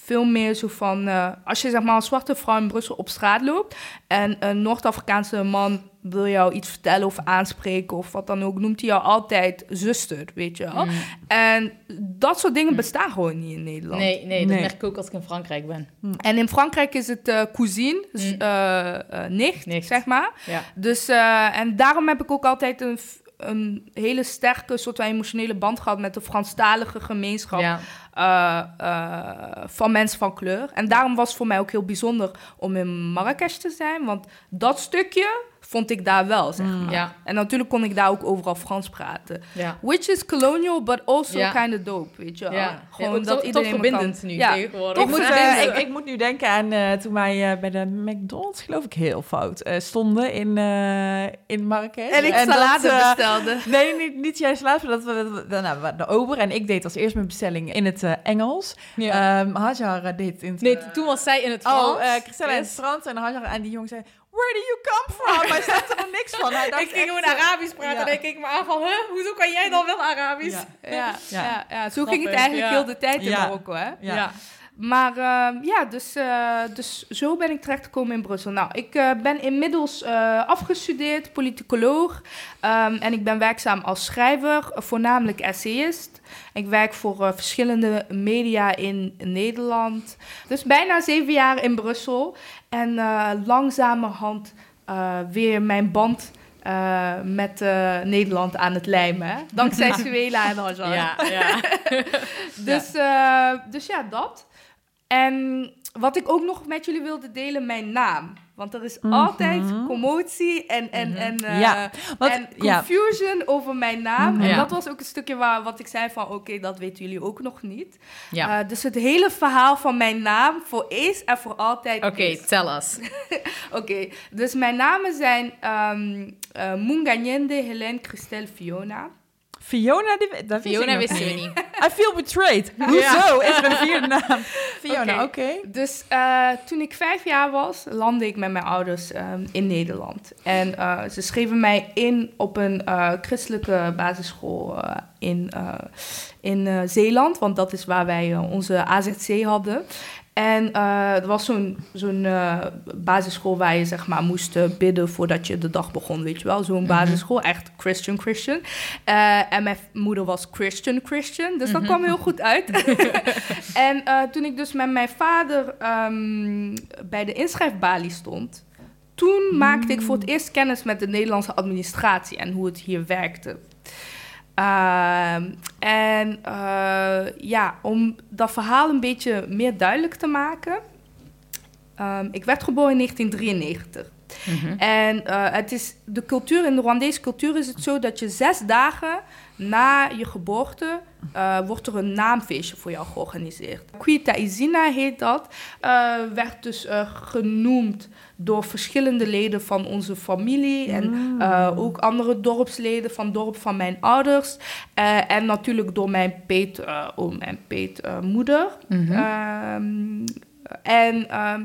veel meer zo van... eh, als je zeg maar als zwarte vrouw in Brussel op straat loopt... en een Noord-Afrikaanse man wil jou iets vertellen of aanspreken... of wat dan ook, noemt hij jou altijd zuster, weet je wel. Mm. En dat soort dingen bestaan gewoon niet in Nederland. Nee, nee, dat Nee. merk ik ook als ik in Frankrijk ben. En in Frankrijk is het eh cousine, dus, Mm. eh, eh, nicht, Nicht. zeg maar. Ja. Dus, eh, en daarom heb ik ook altijd een, een hele sterke soort van emotionele band gehad met de Franstalige gemeenschap Ja. Eh, eh, van mensen van kleur. En daarom was het voor mij ook heel bijzonder om in Marrakesh te zijn, want dat stukje vond ik daar wel, zeg maar. Ja. En natuurlijk kon ik daar ook overal Frans praten. Ja. Which is colonial, but also Ja. kind of dope, weet je wel. Gewoon dat iedereen verbindend kan- nu Ja, tegenwoordig. Ik moet, eh, ik, ik moet nu denken aan eh, toen wij eh, bij de McDonald's, geloof ik heel fout, eh, stonden in, eh, in Marrakesh. En ik dat, salade eh, bestelde. Nee, niet, niet jij salade, maar dat we, dat we- nou, we- de ober en ik deed als eerst mijn bestelling in het eh, Engels. Ja. Ehm Hajar deed in het... nee, toen was zij in het Frans. Oh, eh Christella in het. Frans en Hajar en die jongen zei... Where do you come from? Hij snapte er niks van. Hij dacht Ik ging gewoon eh, Arabisch praten ja. en hij keek me aan van... Huh, hoezo kan jij dan wel Arabisch? Ja. Ja, Ja. ja. Ja, zo ging het eigenlijk ja. heel de tijd in Ja. Marokko, hè? Ja. Maar ehm, ja, dus, eh, dus zo ben ik terechtgekomen in Brussel. Nou, ik eh, ben inmiddels eh, afgestudeerd, politicoloog. Ehm, en ik ben werkzaam als schrijver, voornamelijk essayist. Ik werk voor eh, verschillende media in Nederland. Dus bijna zeven jaar in Brussel. En eh, langzamerhand eh, weer mijn band met Nederland aan het lijmen. Hè? Dankzij Suela en Hajar. Ja, ja. Dus, ja. dus ja, dat. En wat ik ook nog met jullie wilde delen, mijn naam. Want er is altijd commotie en, en, en, eh, Ja, en ja. confusion over mijn naam. En dat was ook een stukje waar wat ik zei van... oké, dat weten jullie ook nog niet. ja. Eh, dus het hele verhaal van mijn naam voor eens en voor altijd... Oké, is- tell us. Oké, dus mijn namen zijn ehm eh Munganyende, Helene, Christelle, Fiona. Fiona, die, dat Fiona wisten we niet. I feel betrayed. Hoezo is een vierde naam? Fiona, Oké. Dus eh, toen ik vijf jaar was, landde ik met mijn ouders ehm, in Nederland. En eh, ze schreven mij in op een eh, christelijke basisschool in, in Zeeland. Want dat is waar wij onze AZC hadden. En eh er was zo'n zo'n eh, basisschool waar je zeg maar moest eh, bidden voordat je de dag begon, weet je wel. Zo'n basisschool, echt Christian Christian. En mijn moeder was Christian Christian, dus dat kwam heel goed uit. en toen ik dus met mijn vader ehm, bij de inschrijfbalie stond, toen maakte ik voor het eerst kennis met de Nederlandse administratie en hoe het hier werkte. Ehm, en eh, ja, om dat verhaal een beetje meer duidelijk te maken. ehm, ik werd geboren in 1993. Mhm. En eh, het is de cultuur, in de Rwandese cultuur is het zo dat je zes dagen na je geboorte eh, wordt er een naamfeestje voor jou georganiseerd. Kwita Izina heet dat. Eh, werd dus genoemd door verschillende leden van onze familie en eh, ook andere dorpsleden van het dorp van mijn ouders. En natuurlijk door mijn peetoom en peetmoeder. Mhm. Ehm, en ehm,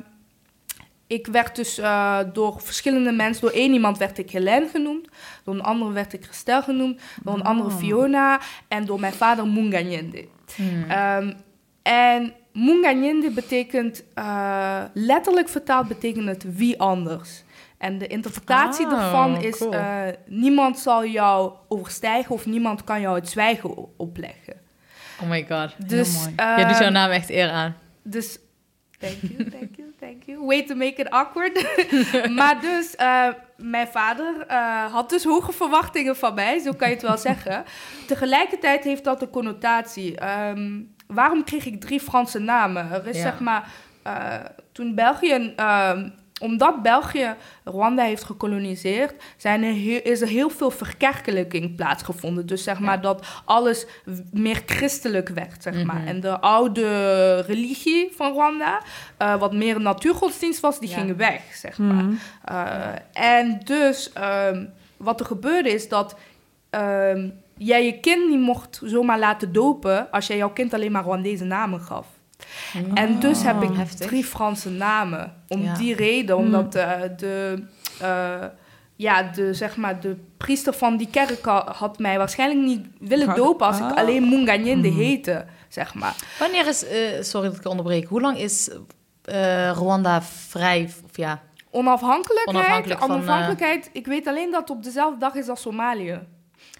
ik werd dus eh, door verschillende mensen, door één iemand werd ik Helene genoemd, door een andere werd ik Christel genoemd, door een andere Fiona en door mijn vader Munganyende. Hmm. Ehm, en Munganyende betekent, eh, letterlijk vertaald betekent het wie anders. En de interpretatie Ah, daarvan is, cool. eh, niemand zal jou overstijgen of niemand kan jou het zwijgen opleggen. Oh my god. Dus, mooi. Jij doet jouw ehm, naam echt eer aan. dus, thank you, thank you, thank you. Way to make it awkward. maar dus, eh, mijn vader eh, had dus hoge verwachtingen van mij, zo kan je het wel zeggen. Tegelijkertijd heeft dat een connotatie. Ehm, waarom kreeg ik drie Franse namen? Er is Ja. zeg maar, eh, toen België... omdat België Rwanda heeft gekoloniseerd, zijn er heel, is er heel veel verkerkelijking plaatsgevonden. Dus zeg maar dat alles meer christelijk werd, zeg maar. Mhm. En de oude religie van Rwanda, eh, wat meer een natuurgodsdienst was, die Ja. ging weg, zeg maar. Mhm. Uh, en dus ehm, wat er gebeurde is dat ehm, jij je kind niet mocht zomaar laten dopen als jij jouw kind alleen maar Rwandese namen gaf. En dus heb ik Heftig. drie Franse namen. Om Ja. die reden, omdat eh, de, eh, ja, de, zeg maar, de priester van die kerk ha- had mij waarschijnlijk niet willen dopen als ik Ah. alleen Munganyende Mhm. heette, zeg maar. Wanneer is, eh, sorry dat ik onderbreek, hoe lang is eh, Rwanda vrij, of ja, Onafhankelijkheid, Onafhankelijk van, onafhankelijkheid ik weet alleen dat het op dezelfde dag is als Somalië.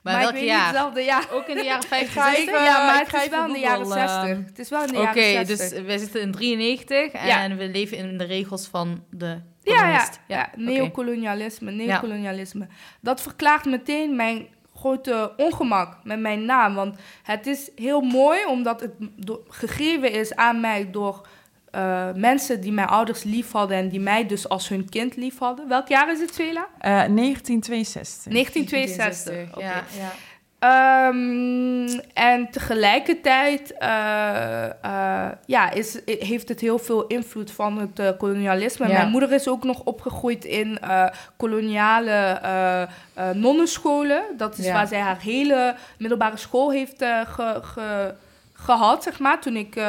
Maar, ik welk weet niet jaar? hetzelfde jaar. Ook in de jaren 50, ga 60? even- ja, maar ik het is wel in de jaren googlen, 60. ehm. Het is wel in de Oké, jaren dus 60. wij zitten in 93 Ja. en we leven in de regels van de ja, ja, ja, oké. neocolonialisme, neocolonialisme. Dat verklaart meteen mijn grote ongemak met mijn naam. Want het is heel mooi omdat het gegeven is aan mij door eh, mensen die mijn ouders lief hadden en die mij dus als hun kind lief hadden. Welk jaar is het, Vela? Eh, 1962. 1962. Oké. Ja, ja. Ehm, en tegelijkertijd eh, eh, ja, is, heeft het heel veel invloed van het kolonialisme. Ja. Mijn moeder is ook nog opgegroeid in eh, koloniale nonnenscholen. Dat is Ja. waar zij haar hele middelbare school heeft ge- ge- gehad, zeg maar. Toen ik...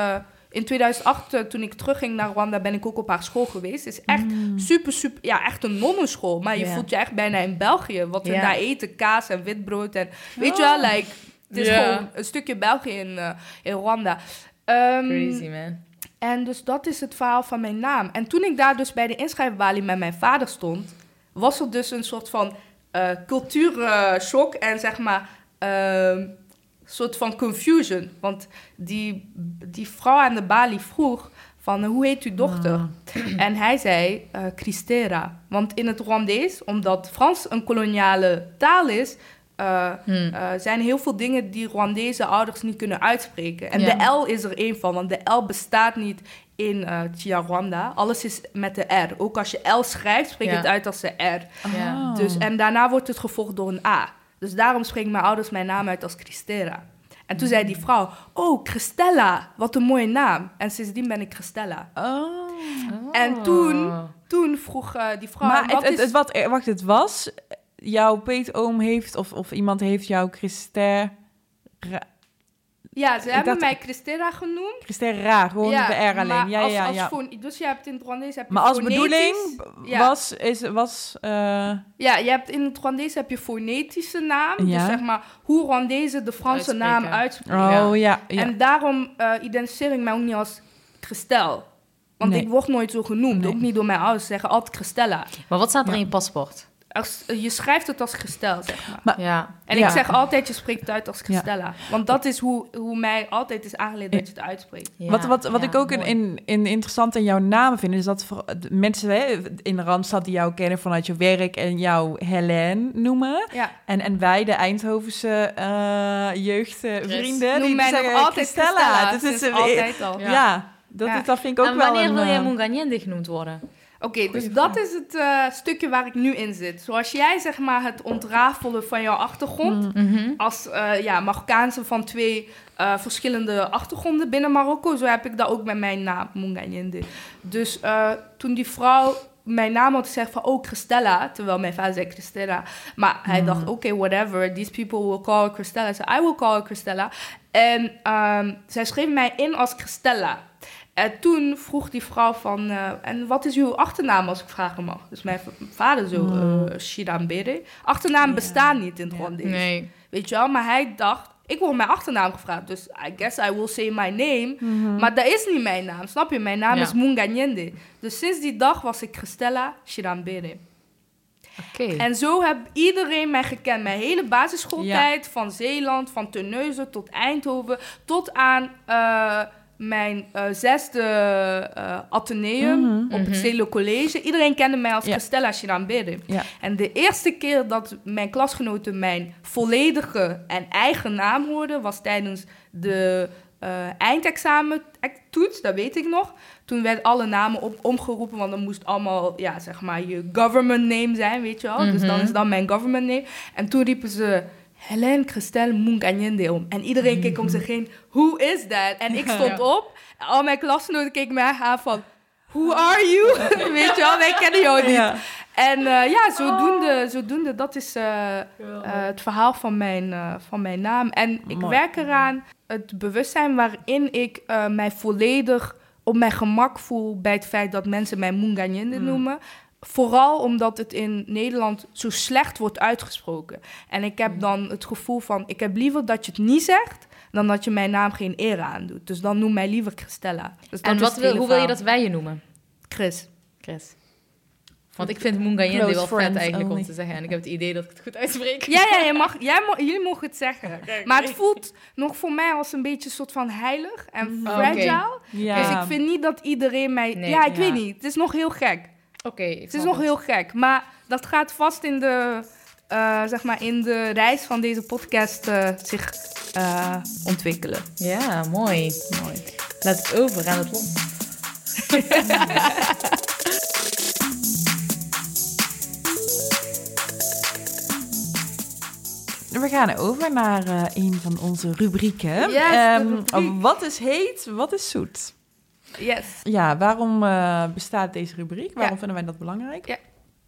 in 2008, eh, toen ik terugging naar Rwanda, ben ik ook op haar school geweest. Het is echt super, super... Ja, echt een nonnenschool. Maar je voelt je echt bijna in België. Wat we daar eten, kaas en witbrood. En weet je wel, like... Het is gewoon een stukje België in, eh, in Rwanda. Ehm, Crazy, man. En dus dat is het verhaal van mijn naam. En toen ik daar dus bij de inschrijfbalie met mijn vader stond... was er dus een soort van eh cultuurshock en zeg maar... ehm, soort van confusion. Want die, die vrouw aan de balie vroeg van... hoe heet uw dochter? En hij zei eh Christera. Want in het Rwandees, omdat Frans een koloniale taal is... eh, Hm. eh, zijn heel veel dingen die Rwandese ouders niet kunnen uitspreken. En Ja. de L is er één van, want de L bestaat niet in eh Rwanda. Alles is met de R. Ook als je L schrijft, spreek je Ja. het uit als de R. Ja. Dus, en daarna wordt het gevolgd door een A. Dus daarom spreken mijn ouders mijn naam uit als Christera. En toen zei die vrouw, oh, Christella, wat een mooie naam. En sindsdien ben ik Christella. Oh. En toen, toen vroeg eh, die vrouw... Maar "En het, wat het, is- het, wat, eh, wacht, het was... Jouw peetoom heeft, of, of iemand heeft jouw Christer... Ja, ze hebben dacht- mij Christella genoemd. Christer Ra, gewoon ja, de R alleen. maar Ja, als, ja, als ja. fon- dus je hebt in het Rwandees heb je Maar als fonetisch- bedoeling Ja. was... Is, was eh, Ja, je hebt in het Rwandees heb je fonetische naam. Ja. Dus zeg maar hoe Rwandezen de Franse Uitspreken. naam uitspreken. oh, ja. ja. En daarom eh identificeer ik mij ook niet als Christel. Want Nee. ik word nooit zo genoemd. Nee. Ook niet door mijn ouders. Ze zeggen altijd Christella. Maar wat staat er Ja. in je paspoort? Als, je schrijft het als Christel, zeg maar. Ja. En Ja. ik zeg altijd, je spreekt het uit als Christella. Want dat is hoe, hoe mij altijd is aangeleerd dat je het uitspreekt. Ja, wat wat, wat ja, ik ook in, in, in interessant in jouw namen vind, is dat voor, mensen hè, in de Randstad die jou kennen vanuit je werk en jou Helene noemen. Ja. En, en wij, de Eindhovense eh jeugdvrienden, Noem die mij nog zeggen altijd Christella. Christella. Dat is eh, altijd al. Ja, dat, dat vind ik ook en wel wanneer een... wil jij eh, Munganyende genoemd worden? Oké, dus dat is het eh, stukje waar ik nu in zit. Zoals jij zeg maar het ontrafelen van jouw achtergrond... Mhm. als eh, ja, Marokkaanse van twee eh, verschillende achtergronden binnen Marokko. Zo heb ik dat ook met mijn naam, Munganyende. Dus toen die vrouw mijn naam had gezegd van, oh, Christella. Terwijl mijn vader zei Christella. Maar hij dacht, oké, whatever. These people will call her Christella. So I will call her Christella. En ehm, zij schreef mij in als Christella. En toen vroeg die vrouw van, eh, en wat is uw achternaam als ik vragen mag? Dus mijn vader zo, eh Shirambere. Achternaam bestaan niet in het. Nee. Weet je wel, maar hij dacht, ik word mijn achternaam gevraagd, dus I guess I will say my name. Maar dat is niet mijn naam, snap je? Mijn naam Ja. is Munganyende. Dus sinds die dag was ik Christella Shirambere. Oké. En zo heb iedereen mij gekend. Mijn hele basisschooltijd, van Zeeland, van Terneuzen tot Eindhoven, tot aan eh, mijn eh, zesde eh ateneum Mhm. op het Mhm. Stedelijk College. Iedereen kende mij als Ja. Christella. En de eerste keer dat mijn klasgenoten mijn volledige en eigen naam hoorden, was tijdens de eh eindexamen toets, dat weet ik nog. Toen werden alle namen op, omgeroepen, want dan moest allemaal, ja, zeg maar, je government name zijn, weet je wel. Dus dan Mhm. is dat mijn government name. En toen riepen ze, Helen Christel Munganyende om. En iedereen keek om zich heen, who is that? En ik stond Ja. op, al mijn klasgenoten keken mij aan van, who are you? weet je wel, wij kennen jou niet. Ja. En eh, ja, zodoende, zodoende, dat is eh, eh, het verhaal van mijn, eh, van mijn naam. En ik Mooi. werk eraan het bewustzijn waarin ik eh, mij volledig op mijn gemak voel bij het feit dat mensen mij Munganyende Mm. noemen. Vooral omdat het in Nederland zo slecht wordt uitgesproken. En ik heb dan het gevoel van, ik heb liever dat je het niet zegt, dan dat je mijn naam geen eer aandoet. Dus dan noem mij liever Christella. Dus En wat wil, hoe wil je dat wij je noemen? Chris. Chris. Want ik vind Munganyende Close wel vet eigenlijk only. om te zeggen. En ik heb het idee dat ik het goed uitspreek. Ja, ja, je mag, jij mo- jullie mogen het zeggen. Maar het voelt nog voor mij als een beetje een soort van heilig en Oh, fragile. Ja. Dus ik vind niet dat iedereen mij... Nee, ja, ik ja. weet niet. Het is nog heel gek. Oké, Het is nog heel gek. Maar dat gaat vast in de, eh, zeg maar in de reis van deze podcast eh, zich eh, ontwikkelen. Ja, mooi. Mooi. Laat het over aan het lot. We gaan over naar eh, een van onze rubrieken. Yes, Ehm, rubriek. wat is heet, wat is zoet? Yes. Ja, waarom eh, bestaat deze rubriek? Waarom Ja. vinden wij dat belangrijk?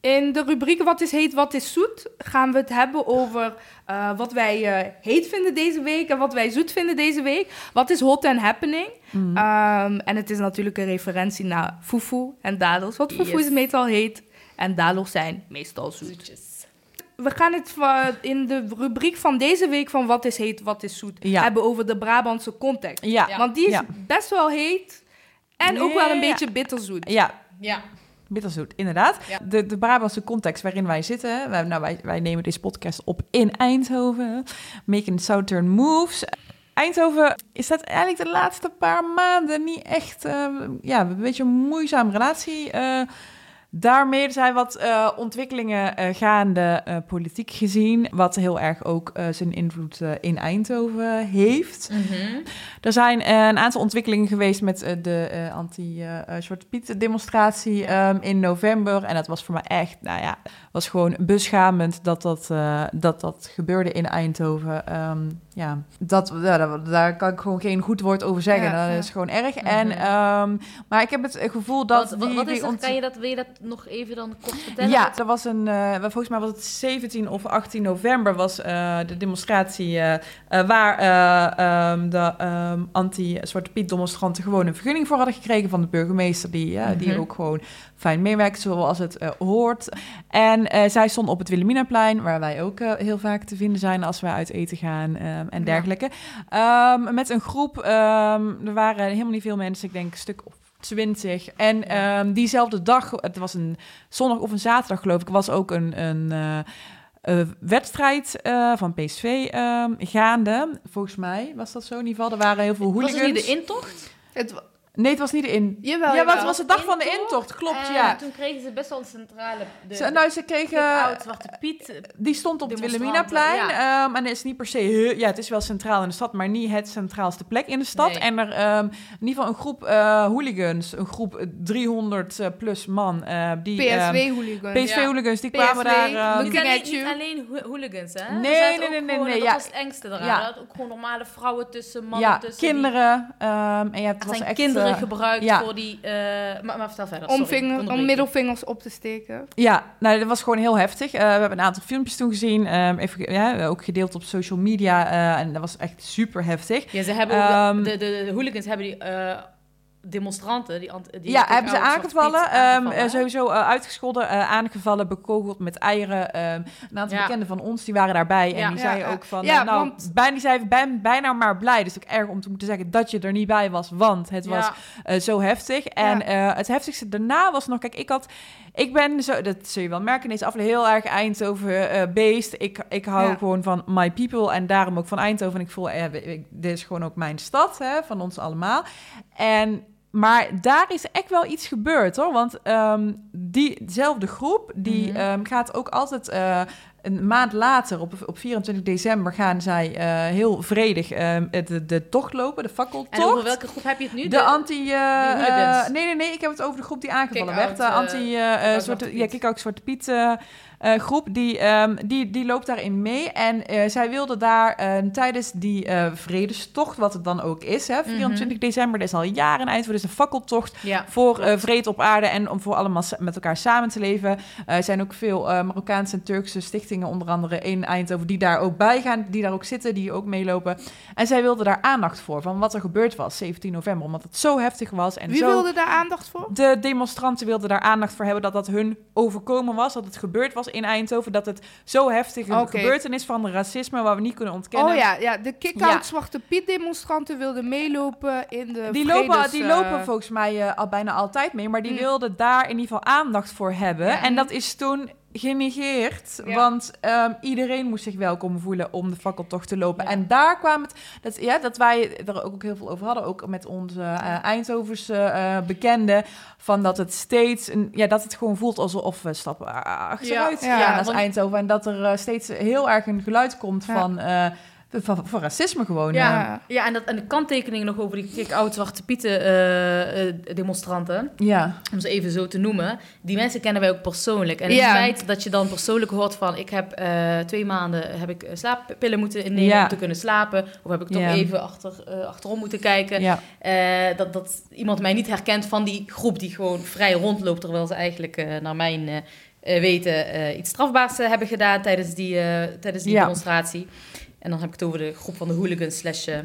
In de rubriek Wat is heet, wat is zoet gaan we het hebben over eh, wat wij eh, heet vinden deze week en wat wij zoet vinden deze week. Wat is hot and happening? Mhm. Ehm, en het is natuurlijk een referentie naar fufu en dadels. Want fufu Yes. is meestal heet en dadels zijn meestal zoet. Zoetjes. We gaan het in de rubriek van deze week van Wat is heet, wat is zoet Ja. hebben over de Brabantse context. Ja. Want die is Ja. best wel heet en ook wel een Ja. beetje bitterzoet. ja, Ja. bitterzoet, inderdaad. Ja. De, de Brabantse context waarin wij zitten. Wij, nou, wij, wij nemen deze podcast op in Eindhoven. Making Southern Moves. Eindhoven is dat eigenlijk de laatste paar maanden niet echt... eh, ja, een beetje een moeizame relatie... eh, Daarmee zijn wat eh, ontwikkelingen eh, gaande, eh, politiek gezien, wat heel erg ook zijn invloed in Eindhoven heeft. Mhm. Er zijn een aantal ontwikkelingen geweest met de anti-Zwarte Piet demonstratie ehm, in november. En dat was voor mij echt, nou ja, was gewoon beschamend dat dat, dat, dat gebeurde in Eindhoven. Ehm, ja, dat, ja, daar, kan ik gewoon geen goed woord over zeggen. Ja, dat ja. is gewoon erg. Mhm. En, ehm, maar ik heb het gevoel dat... wat, is dat? Kan je dat, wil je dat nog even dan kort vertellen? ja, er was een, eh, volgens mij was het 17 of 18 november was eh, de demonstratie eh, waar eh, ehm, de ehm, anti-Zwarte Piet demonstranten gewoon een vergunning voor hadden gekregen van de burgemeester, die, eh, die Mhm. ook gewoon fijn meewerkt zoals het eh, hoort. En eh, zij stonden op het Wilhelminaplein, waar wij ook eh, heel vaak te vinden zijn als wij uit eten gaan ehm, en dergelijke. Ehm, met een groep, ehm, er waren helemaal niet veel mensen, ik denk een stuk of 20. En ehm, diezelfde dag, het was een zondag of een zaterdag geloof ik, was ook een, een wedstrijd eh, van PSV ehm, gaande. Volgens mij was dat zo in ieder geval. Er waren heel veel Was hooligans. het niet de intocht? Het, Nee, het was niet de in. jawel, ja, want het was de dag van de Intocht? klopt, En ja. toen kregen ze best wel een centrale... De, Ze, nou, ze kregen... oud Zwarte Piet. eh, Die stond op het Wilhelminaplein. ehm, en het is niet per se... ja, het is wel centraal in de stad, maar niet het centraalste plek in de stad. Nee. En er ehm, in ieder geval een groep eh, hooligans, een groep 300 eh, plus man, eh, die... ehm, PSV-hooligans. PSV-hooligans, die PSV, kwamen daar... zijn at niet, you. alleen ho- hooligans, hè? Nee, nee, nee, nee, gewoon- nee, Dat ja. was het engste eraan. Ja. Er ook gewoon normale vrouwen tussen, mannen ja, tussen. die- kinderen. ehm, en ja, het was echt... kinderen eh, gebruikt ja. voor die... eh, maar, maar vertel verder, Om, vinger, om middelvingers op te steken. Ja, nou, dat was gewoon heel heftig. Eh, we hebben een aantal filmpjes toen gezien. ehm, even, ja, ook gedeeld op social media. eh, en dat was echt super heftig. Ja, ze hebben Ehm, de, de, de hooligans hebben die eh, demonstranten, die, die ja, hebben ze aangevallen. Ehm, aangevallen, eh, sowieso eh, uitgescholden, eh, aangevallen, bekogeld met eieren. ehm, een aantal Ja. bekenden van ons, die waren daarbij. En die Ja, zeiden ja. ook van, Ja, nou, want- bijna, die zei, ben bijna maar blij. Dus ook erg om te moeten zeggen dat je er niet bij was, want het was zo heftig. En het heftigste daarna was nog, kijk, ik had, ik ben zo, dat zul je wel merken in deze aflevering, heel erg Eindhoven beest. Ik, ik hou gewoon van my people en daarom ook van Eindhoven. En ik voel, dit is gewoon ook mijn stad, hè, van ons allemaal. En maar daar is echt wel iets gebeurd hoor. Want ehm, diezelfde groep die ehm, gaat ook altijd eh, een maand later, op, op 24 december, gaan zij eh, heel vredig ehm, de, de tocht lopen, de fakkeltocht. En over welke groep heb je het nu? de, anti... eh, de nee, nee, nee. Ik heb het over de groep die aangevallen werd. De anti... zwarte, ja, kick-out Zwarte Piet eh, groep. Die, ehm, die, die loopt daarin mee. En zij wilde daar tijdens die vredestocht, wat het dan ook is, hè, 24 Mhm. december, dat is al jaren eind voor, dus een fakkeltocht Ja. voor vrede op aarde en om voor allemaal met elkaar samen te leven. Eh, Er zijn ook veel eh, Marokkaanse en Turkse stichtingen, onder andere in Eindhoven, die daar ook bij gaan, die daar ook zitten, die ook meelopen. En zij wilden daar aandacht voor, van wat er gebeurd was 17 november, omdat het zo heftig was. En Wie zo... wilde daar aandacht voor? De demonstranten wilden daar aandacht voor hebben dat dat hun overkomen was, dat het gebeurd was in Eindhoven, dat het zo heftig een gebeurtenis van racisme waar we niet kunnen ontkennen. Oh ja, ja de kick-out Ja. Zwarte Piet demonstranten wilden meelopen in de Die lopen, die eh, lopen volgens mij eh, al bijna altijd mee, maar die Mm. wilden daar in ieder geval aandacht voor hebben. Ja. En dat is toen genegeerd, Ja. want ehm, iedereen moest zich welkom voelen om de fakkeltocht te lopen. Ja. En daar kwam het, dat, ja, dat wij er ook heel veel over hadden, ook met onze eh Eindhovense eh, bekenden, van dat het steeds, een, ja, dat het gewoon voelt alsof we stappen achteruit Ja. gaan als Eindhoven. En dat er eh, steeds heel erg een geluid komt van, van, van racisme gewoon. Ja. Ja. en, dat, en de kanttekeningen nog over die kick-out Zwarte Pieten eh, eh, demonstranten, ja. om ze even zo te noemen, die mensen kennen wij ook persoonlijk. En Ja. het feit dat je dan persoonlijk hoort van, ik heb eh, twee maanden heb ik slaappillen moeten innemen Ja. om te kunnen slapen, of heb ik toch Ja. even achter, achterom moeten kijken. Ja. Dat, dat iemand mij niet herkent van die groep die gewoon vrij rondloopt, terwijl ze eigenlijk naar mijn weten iets strafbaars hebben gedaan tijdens die, tijdens die Ja. demonstratie. En dan heb ik het over de groep van de hooligans slash eh,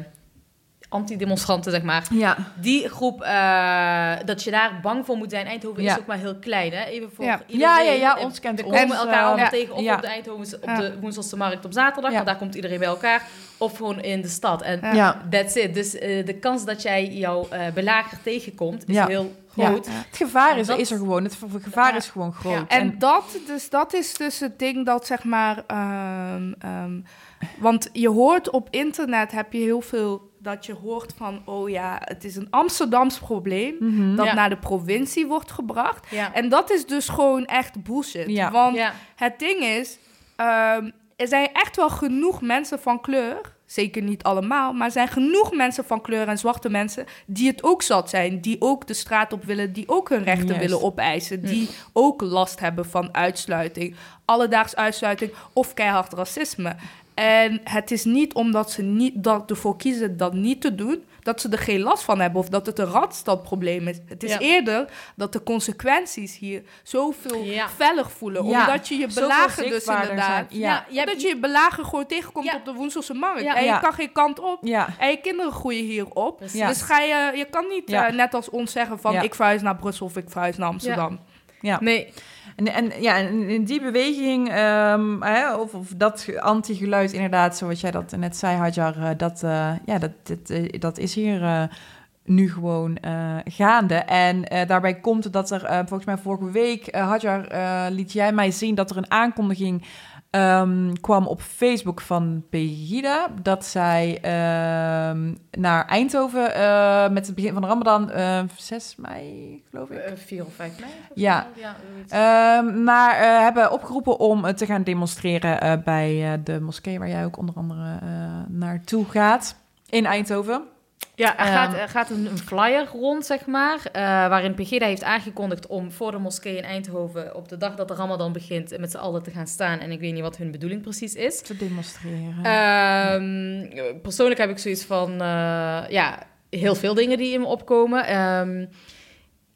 antidemonstranten, zeg maar. ja. Die groep, eh, dat je daar bang voor moet zijn. Eindhoven Ja. is ook maar heel klein, hè? Even voor Ja. iedereen. Ja, ja, ja, ons kent We ons, komen elkaar eh, allemaal ja. tegen, of op de Eindhovense, op de Woenselse markt op zaterdag, want daar komt iedereen bij elkaar. Of gewoon in de stad. En. That's it. Dus de kans dat jij jouw belager tegenkomt is Ja. Ja. Het gevaar is, Dat- is er gewoon. Het gevaar is gewoon groot. En dat, dus dat is dus het ding dat zeg maar. ehm, ehm, want je hoort op internet heb je heel veel dat je hoort van oh ja, het is een Amsterdams probleem Mhm. dat Ja. naar de provincie wordt gebracht. Ja. En dat is dus gewoon echt bullshit. Ja. Want het ding is, ehm, er zijn echt wel genoeg mensen van kleur. Zeker niet allemaal, maar er zijn genoeg mensen van kleur en zwarte mensen die het ook zat zijn. Die ook de straat op willen, die ook hun rechten Juist. willen opeisen. Die ook last hebben van uitsluiting. Alledaags uitsluiting of keihard racisme. En het is niet omdat ze niet, dat ervoor kiezen dat niet te doen, dat ze er geen last van hebben of dat het een radstadprobleem is. Het is Ja. eerder dat de consequenties hier zoveel Ja. feller voelen. Omdat je je belager dus inderdaad... Ja. Dat je je belager gewoon tegenkomt op de Woenselse markt. Ja. En je kan geen kant op. Ja. En je kinderen groeien hier op. Precies. Ja. Dus ga je, je kan niet eh, net als ons zeggen van ik verhuis naar Brussel of ik verhuis naar Amsterdam. ja. Nee, En, en, ja, in die beweging, ehm, hè, of, of dat ge- anti-geluid inderdaad, zoals jij dat net zei, Hadjar, eh, dat, eh, ja, dat, dat, eh, dat is hier nu gewoon gaande. En daarbij komt dat er, volgens mij vorige week, Hadjar, liet jij mij zien dat er een aankondiging ehm, kwam op Facebook van Pegida, dat zij ehm, naar Eindhoven eh, met het begin van de Ramadan, eh 6 mei, geloof ik. eh, vier of vijf mei. of Ja. Ehm, maar hebben opgeroepen om te gaan demonstreren bij de moskee waar jij ook onder andere naartoe gaat in Eindhoven. Ja, er Ehm, gaat, er gaat een, een flyer rond, zeg maar, eh, waarin Pegida heeft aangekondigd om voor de moskee in Eindhoven op de dag dat de Ramadan begint met z'n allen te gaan staan. En ik weet niet wat hun bedoeling precies is. Te demonstreren. Ehm, persoonlijk heb ik zoiets van, eh, ja, heel veel dingen die in me opkomen. Ehm,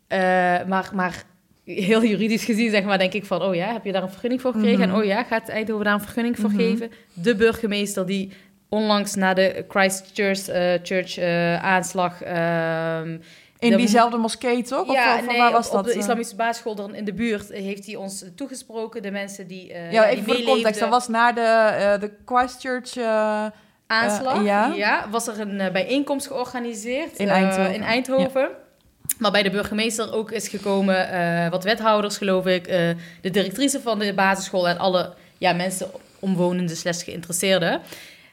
eh, maar, maar heel juridisch gezien, zeg maar, denk ik van, oh ja, heb je daar een vergunning voor gekregen? Mhm. En oh ja, gaat Eindhoven daar een vergunning voor Mhm. geven? De burgemeester die onlangs na de Christchurch eh, Church, eh, aanslag ehm, In de- diezelfde moskee, toch? Ja, of nee, waar was op, dat? op de eh? islamitische basisschool in de buurt heeft hij ons toegesproken. De mensen die eh Ja, die voor de context. Dat was na de, de Christchurch... aanslag. Ja. ja. was er een bijeenkomst georganiseerd In Eindhoven. in Eindhoven. Waarbij de burgemeester ook is gekomen, wat wethouders geloof ik, de directrice van de basisschool en alle ja, mensen, omwonenden slash geïnteresseerden.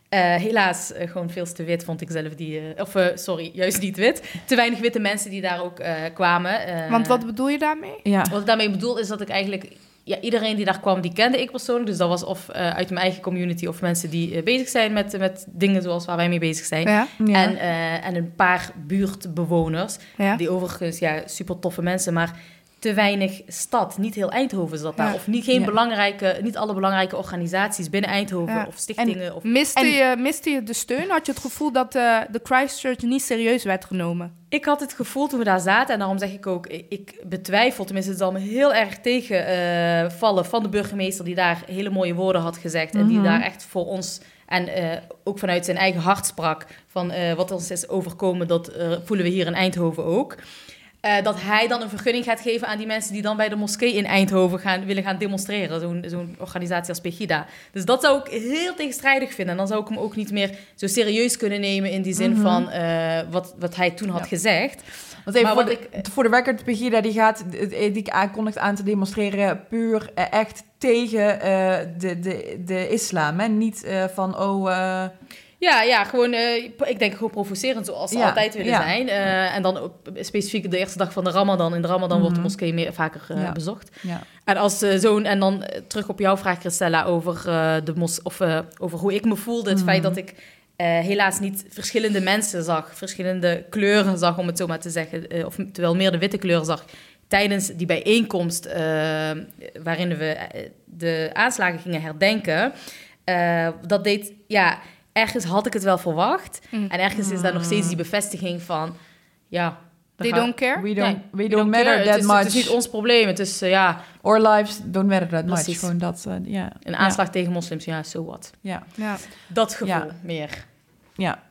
Eh, helaas eh, gewoon veel te wit, vond ik zelf die... eh, of, sorry, juist niet wit. Te weinig witte mensen die daar ook eh, kwamen. Eh, Want wat bedoel je daarmee? ja. wat ik daarmee bedoel is dat ik eigenlijk... Ja, iedereen die daar kwam, die kende ik persoonlijk. Dus dat was of eh, uit mijn eigen community... of mensen die bezig zijn met, met dingen zoals waar wij mee bezig zijn. Ja, Ja. En, eh, en een paar buurtbewoners. ja. Die overigens, ja, super toffe mensen, maar te weinig stad. Niet heel Eindhoven zat daar. Ja. Of niet, geen Ja. belangrijke, niet alle belangrijke organisaties binnen Eindhoven. Ja. Of stichtingen. of... Miste, En- je, miste je de steun? Had je het gevoel dat eh, de Christchurch niet serieus werd genomen? Ik had het gevoel toen we daar zaten, en daarom zeg ik ook, ik- betwijfel, tenminste het zal me heel erg tegenvallen vallen van de burgemeester die daar hele mooie woorden had gezegd. En die Mhm. daar echt voor ons, en eh, ook vanuit zijn eigen hart sprak, van eh, wat ons is overkomen, dat eh, voelen we hier in Eindhoven ook. Eh, dat hij dan een vergunning gaat geven aan die mensen die dan bij de moskee in Eindhoven gaan, willen gaan demonstreren. Zo'n zo'n organisatie als Pegida. Dus dat zou ik heel tegenstrijdig vinden. En dan zou ik hem ook niet meer zo serieus kunnen nemen in die zin Mhm. van eh, wat, wat hij toen had Ja. gezegd. Want even voor, de, voor de record, Pegida die gaat, eh, die aankondigt aan te demonstreren puur eh, echt tegen eh, de, de, de islam. Hè? Niet eh, van, oh, eh, Ja, ja, gewoon, eh, ik denk gewoon provocerend zoals ze Ja, altijd willen ja. zijn. Eh, en dan ook specifiek de eerste dag van de Ramadan. In de Ramadan wordt de Mhm. moskee meer, vaker eh, Ja. bezocht. ja. En als zo'n en dan terug op jouw vraag, Christella, over de mos of over hoe ik me voelde, het Mhm. feit dat ik helaas niet verschillende mensen zag, verschillende kleuren zag, om het zo maar te zeggen, of terwijl meer de witte kleur zag. Tijdens die bijeenkomst waarin we de aanslagen gingen herdenken, dat deed, ja, ergens had ik het wel verwacht. Mm. En ergens is daar nog steeds die bevestiging van, ja. we They don't care? We don't, Nee, we don't, matter care. that het is, much. Het is niet ons probleem. Het is, eh, ja, Our lives don't matter that much. Precies. Gewoon dat, ja. een aanslag tegen moslims. Ja, so what. Ja, Ja. Dat gevoel Ja. meer. ja.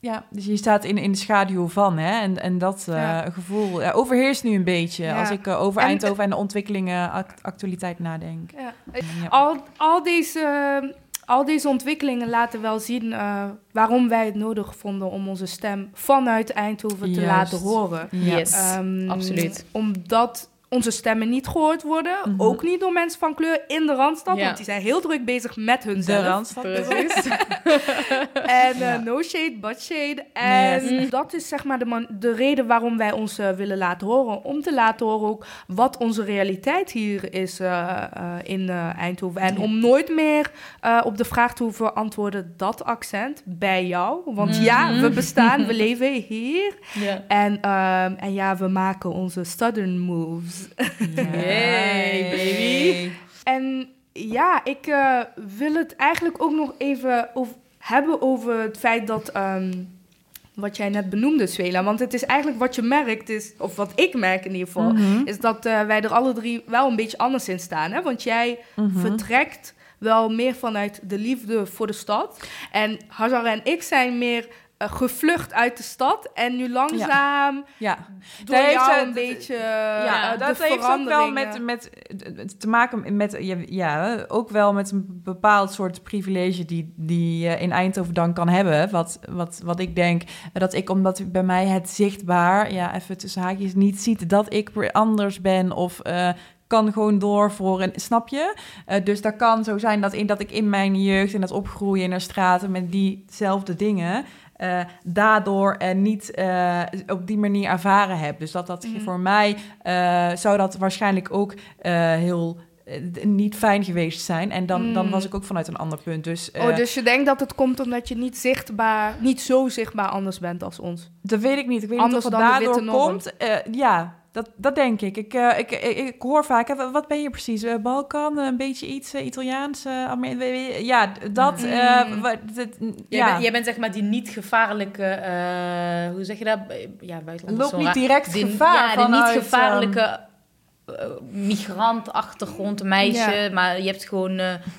Ja, dus je staat in, in de schaduw van, hè? En, en dat eh, Ja. gevoel ja, overheerst nu een beetje Ja. als ik over En- Eindhoven en de ontwikkelingen, act- actualiteit nadenk. Ja. Ja. Al, al, deze, al deze ontwikkelingen laten wel zien eh, waarom wij het nodig vonden om onze stem vanuit Eindhoven te Juist. laten horen. Yes. Ehm, absoluut. Omdat onze stemmen niet gehoord worden, Mhm. ook niet door mensen van kleur in de Randstad, Ja. want die zijn heel druk bezig met De hunzelf. Randstad. Precies. En eh, no shade, but shade. En Yes. dat is zeg maar de, man- de reden waarom wij ons eh, willen laten horen. Om te laten horen ook wat onze realiteit hier is eh, in Eindhoven. En om nooit meer op de vraag te hoeven antwoorden dat accent bij jou. Want ja, Mhm. we bestaan, we leven hier. En, ehm, en ja, we maken onze southern moves. Yay, baby. En ja, ik eh, wil het eigenlijk ook nog even over, hebben over het feit dat. ehm, wat jij net benoemde, Swela. Want het is eigenlijk wat je merkt, is, of wat ik merk in ieder geval, Mhm. is dat eh, wij er alle drie wel een beetje anders in staan. Hè? Want jij Mhm. vertrekt wel meer vanuit de liefde voor de stad. En Hazar en ik zijn meer eh, gevlucht uit de stad. En nu langzaam Ja, door Dat heeft, jou eh, een beetje ja eh, dat de heeft ook wel met, met te maken met, ja, ja, ook wel met een bepaald soort privilege die, die je in Eindhoven dan kan hebben. Wat, wat, wat ik denk, dat ik, omdat bij mij het zichtbaar, ja, even tussen haakjes, niet ziet dat ik anders ben of... eh, kan gewoon door voor een, snap je? Eh, dus dat kan zo zijn dat, in, dat ik in mijn jeugd en dat opgroeien naar straten met diezelfde dingen, eh, daardoor eh, niet eh, op die manier ervaren heb. Dus dat dat Mhm. voor mij eh, zou dat waarschijnlijk ook heel niet fijn geweest zijn. En dan, dan Mm. was ik ook vanuit een ander punt. Dus, Oh, dus je denkt dat het komt omdat je niet zichtbaar, niet zo zichtbaar anders bent als ons. dat weet ik niet. Ik weet Anders niet of het daardoor komt. Ja, dat, dat denk ik. Ik, eh, ik, ik, ik hoor vaak, hè, wat ben je precies? Eh, Balkan, een beetje iets eh, Italiaans? Amer- ja, dat. Mm. wat- dat- Jij, ja. bent, jij bent zeg maar die niet gevaarlijke, eh, hoe zeg je dat? Ja, buitenland. Loopt niet direct Die- gevaar Ja, die vanuit, niet gevaarlijke eh, migrant-achtergrond, meisje. Maar je hebt gewoon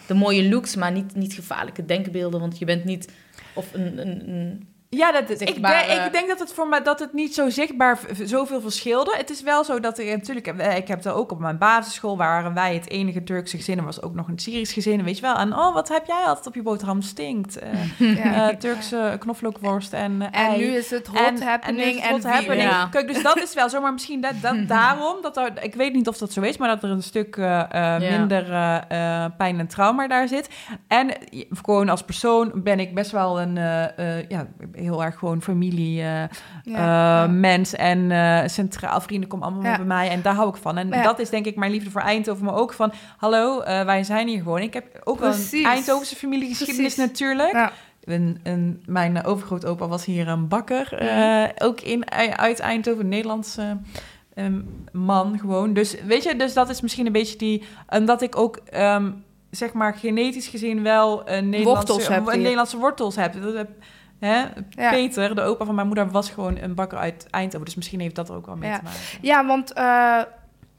de mooie looks, maar niet, niet gevaarlijke denkbeelden. Want je bent niet... Of een, een, een Ja, dat, ik, Zichtbare- denk, ik denk dat het voor mij dat het niet zo zichtbaar zoveel verschilde. Het is wel zo dat ik natuurlijk, eh, ik heb er ook op mijn basisschool waren wij het enige Turkse gezin. Er was ook nog een Syrisch gezin, weet je wel. En oh, wat heb jij altijd op je boterham stinkt? Eh, Ja. eh, Turkse knoflookworst en eh, En nu is het hot En- en happening is en, het hot happening. Ja. Kijk, dus dat is wel zo, maar misschien dat, dat daarom, dat er, ik weet niet of dat zo is, maar dat er een stuk eh, eh, Ja. minder eh, eh, pijn en trauma daar zit. En eh, gewoon als persoon ben ik best wel een, eh, eh, ja, heel erg gewoon familie eh, Ja, eh, mens en eh, centraal vrienden komen allemaal Ja. bij mij en daar hou ik van. En dat is denk ik mijn liefde voor Eindhoven, maar ook van, hallo, wij zijn hier gewoon. Ik heb ook wel een Eindhovense familiegeschiedenis Precies. natuurlijk. Een, een, mijn overgrootopa was hier een bakker, ook in, uit Eindhoven, een Nederlandse ehm, man gewoon. Dus weet je, dus dat is misschien een beetje die... En dat ik ook, ehm, zeg maar, genetisch gezien wel een Nederlandse, Wortels hebt een. Nederlandse wortels heb. Dat heb hè? Ja. Peter, de opa van mijn moeder, was gewoon een bakker uit Eindhoven. Dus misschien heeft dat er ook wel mee Ja. te maken. Ja, want eh,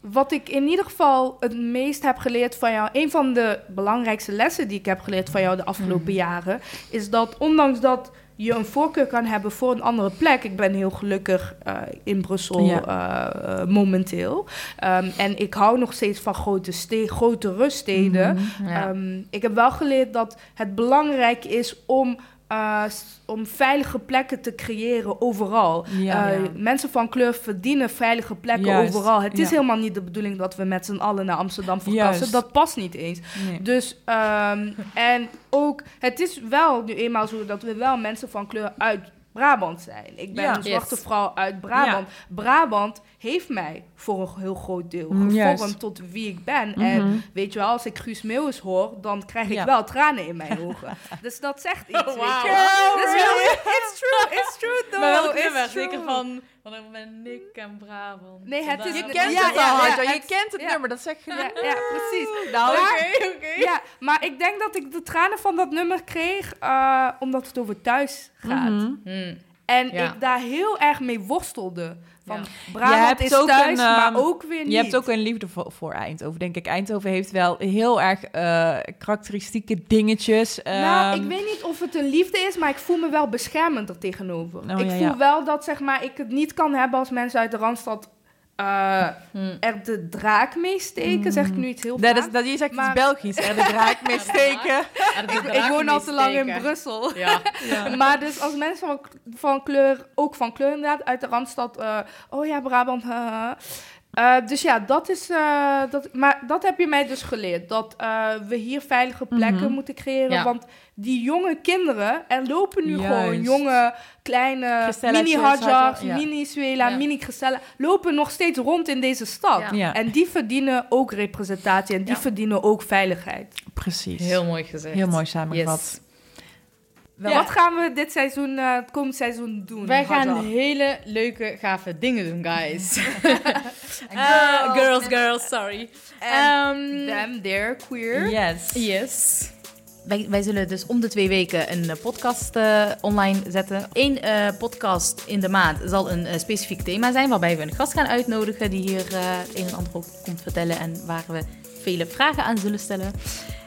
wat ik in ieder geval het meest heb geleerd van jou, een van de belangrijkste lessen die ik heb geleerd van jou de afgelopen jaren, is dat ondanks dat je een voorkeur kan hebben voor een andere plek. Ik ben heel gelukkig eh, in Brussel Ja. eh, momenteel. Ehm, en ik hou nog steeds van grote, ste grotere steden. Mhm. Ja. Ehm, ik heb wel geleerd dat het belangrijk is om, eh, om veilige plekken te creëren overal. Ja, Eh, ja. Mensen van kleur verdienen veilige plekken Juist, overal. Het is ja. helemaal niet de bedoeling dat we met z'n allen naar Amsterdam verkassen. Juist. Dat past niet eens. Nee. Dus, ehm, en ook, het is wel nu eenmaal zo dat we wel mensen van kleur uit Brabant zijn. Ik ben Ja. een zwarte Yes. vrouw uit Brabant. Brabant heeft mij voor een heel groot deel Mm, gevormd tot wie ik ben. Mhm. En weet je wel, als ik Guus Meeuwis hoor, dan krijg ik Ja. wel tranen in mijn ogen. dus dat zegt iets, weet wauw. je wel. Oh, Dat is wel- It's true, it's true though. Maar welk it's true. Zeker van, van ik ben Nick en Brabant. Nee, het is- Je Ja, kent ja, het ja, al, ja, Hadja. Je kent het ja. nummer, dat zeg je Ja, ja, precies. Nou, Oké, oké. Ja, maar ik denk dat ik de tranen van dat nummer kreeg eh, omdat het over thuis gaat. Mhm. Hmm. En Ja. ik daar heel erg mee worstelde. Van Ja. Je Brabant hebt is ook thuis, een, maar ehm, ook weer niet. Je hebt ook een liefde voor, voor Eindhoven, denk ik. Eindhoven heeft wel heel erg eh, karakteristieke dingetjes. Nou, Ehm, ik weet niet of het een liefde is, maar ik voel me wel beschermend er tegenover. Oh, ik ja, voel ja. wel dat zeg maar, ik het niet kan hebben als mensen uit de Randstad eh, Hmm. er de draak mee steken. Zeg ik nu iets heel dat vaak. is, dat, je zegt Maar- iets Belgisch, er de draak mee steken. Ik, woon al te lang in. Brussel. Ja. Maar dus als mensen van, van kleur, ook van kleur inderdaad, uit de Randstad, eh, oh ja, Brabant, haha. Eh, dus ja, dat is, eh, dat, maar dat heb je mij dus geleerd. Dat eh, we hier veilige plekken Mhm. moeten creëren. Ja. Want die jonge kinderen, er lopen nu Juist. gewoon jonge, kleine, Christella's, mini Hadjas, Hadja, ja. mini Suela, Ja. mini Christella, lopen nog steeds rond in deze stad. Ja. Ja. En die verdienen ook representatie en die Ja. verdienen ook veiligheid. Precies. Heel mooi gezegd. Heel mooi samengevat. Yes. Wel- Wat gaan we dit seizoen, eh, het komend seizoen doen? Wij gaan hele leuke, gave dingen doen, guys. Eh, girls, girls, sorry. Ehm, Them, they're queer. Yes. Yes. Wij, wij zullen dus om de twee weken een eh, podcast eh, online zetten. Eén eh, podcast in de maand zal een specifiek thema zijn, waarbij we een gast gaan uitnodigen die hier eh, het een en ander over komt vertellen en waar we vele vragen aan zullen stellen.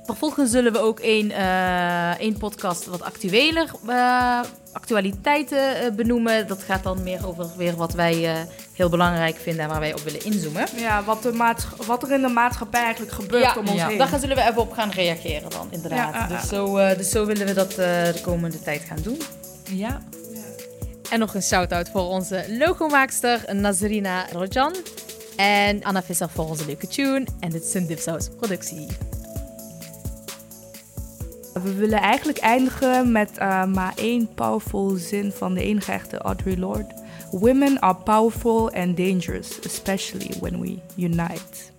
Vervolgens zullen we ook één, eh, één podcast wat actueler eh, actualiteiten eh, benoemen. Dat gaat dan meer over weer wat wij heel belangrijk vinden en waar wij op willen inzoomen. Ja, wat, de wat er in de maatschappij eigenlijk gebeurt om ons ja. heen. Daar gaan- zullen we even op gaan reageren dan, inderdaad. Ja. Dus, zo, dus zo willen we dat de komende tijd gaan doen. Ja. En nog een shout-out voor onze logomaakster Nazrina Rojan. En Anna Visser voor onze leuke tune. En dit is een Dipsaus productie. We willen eigenlijk eindigen met eh, maar één powerful zin van de enige echte Lorde. Women are powerful and dangerous, especially when we unite.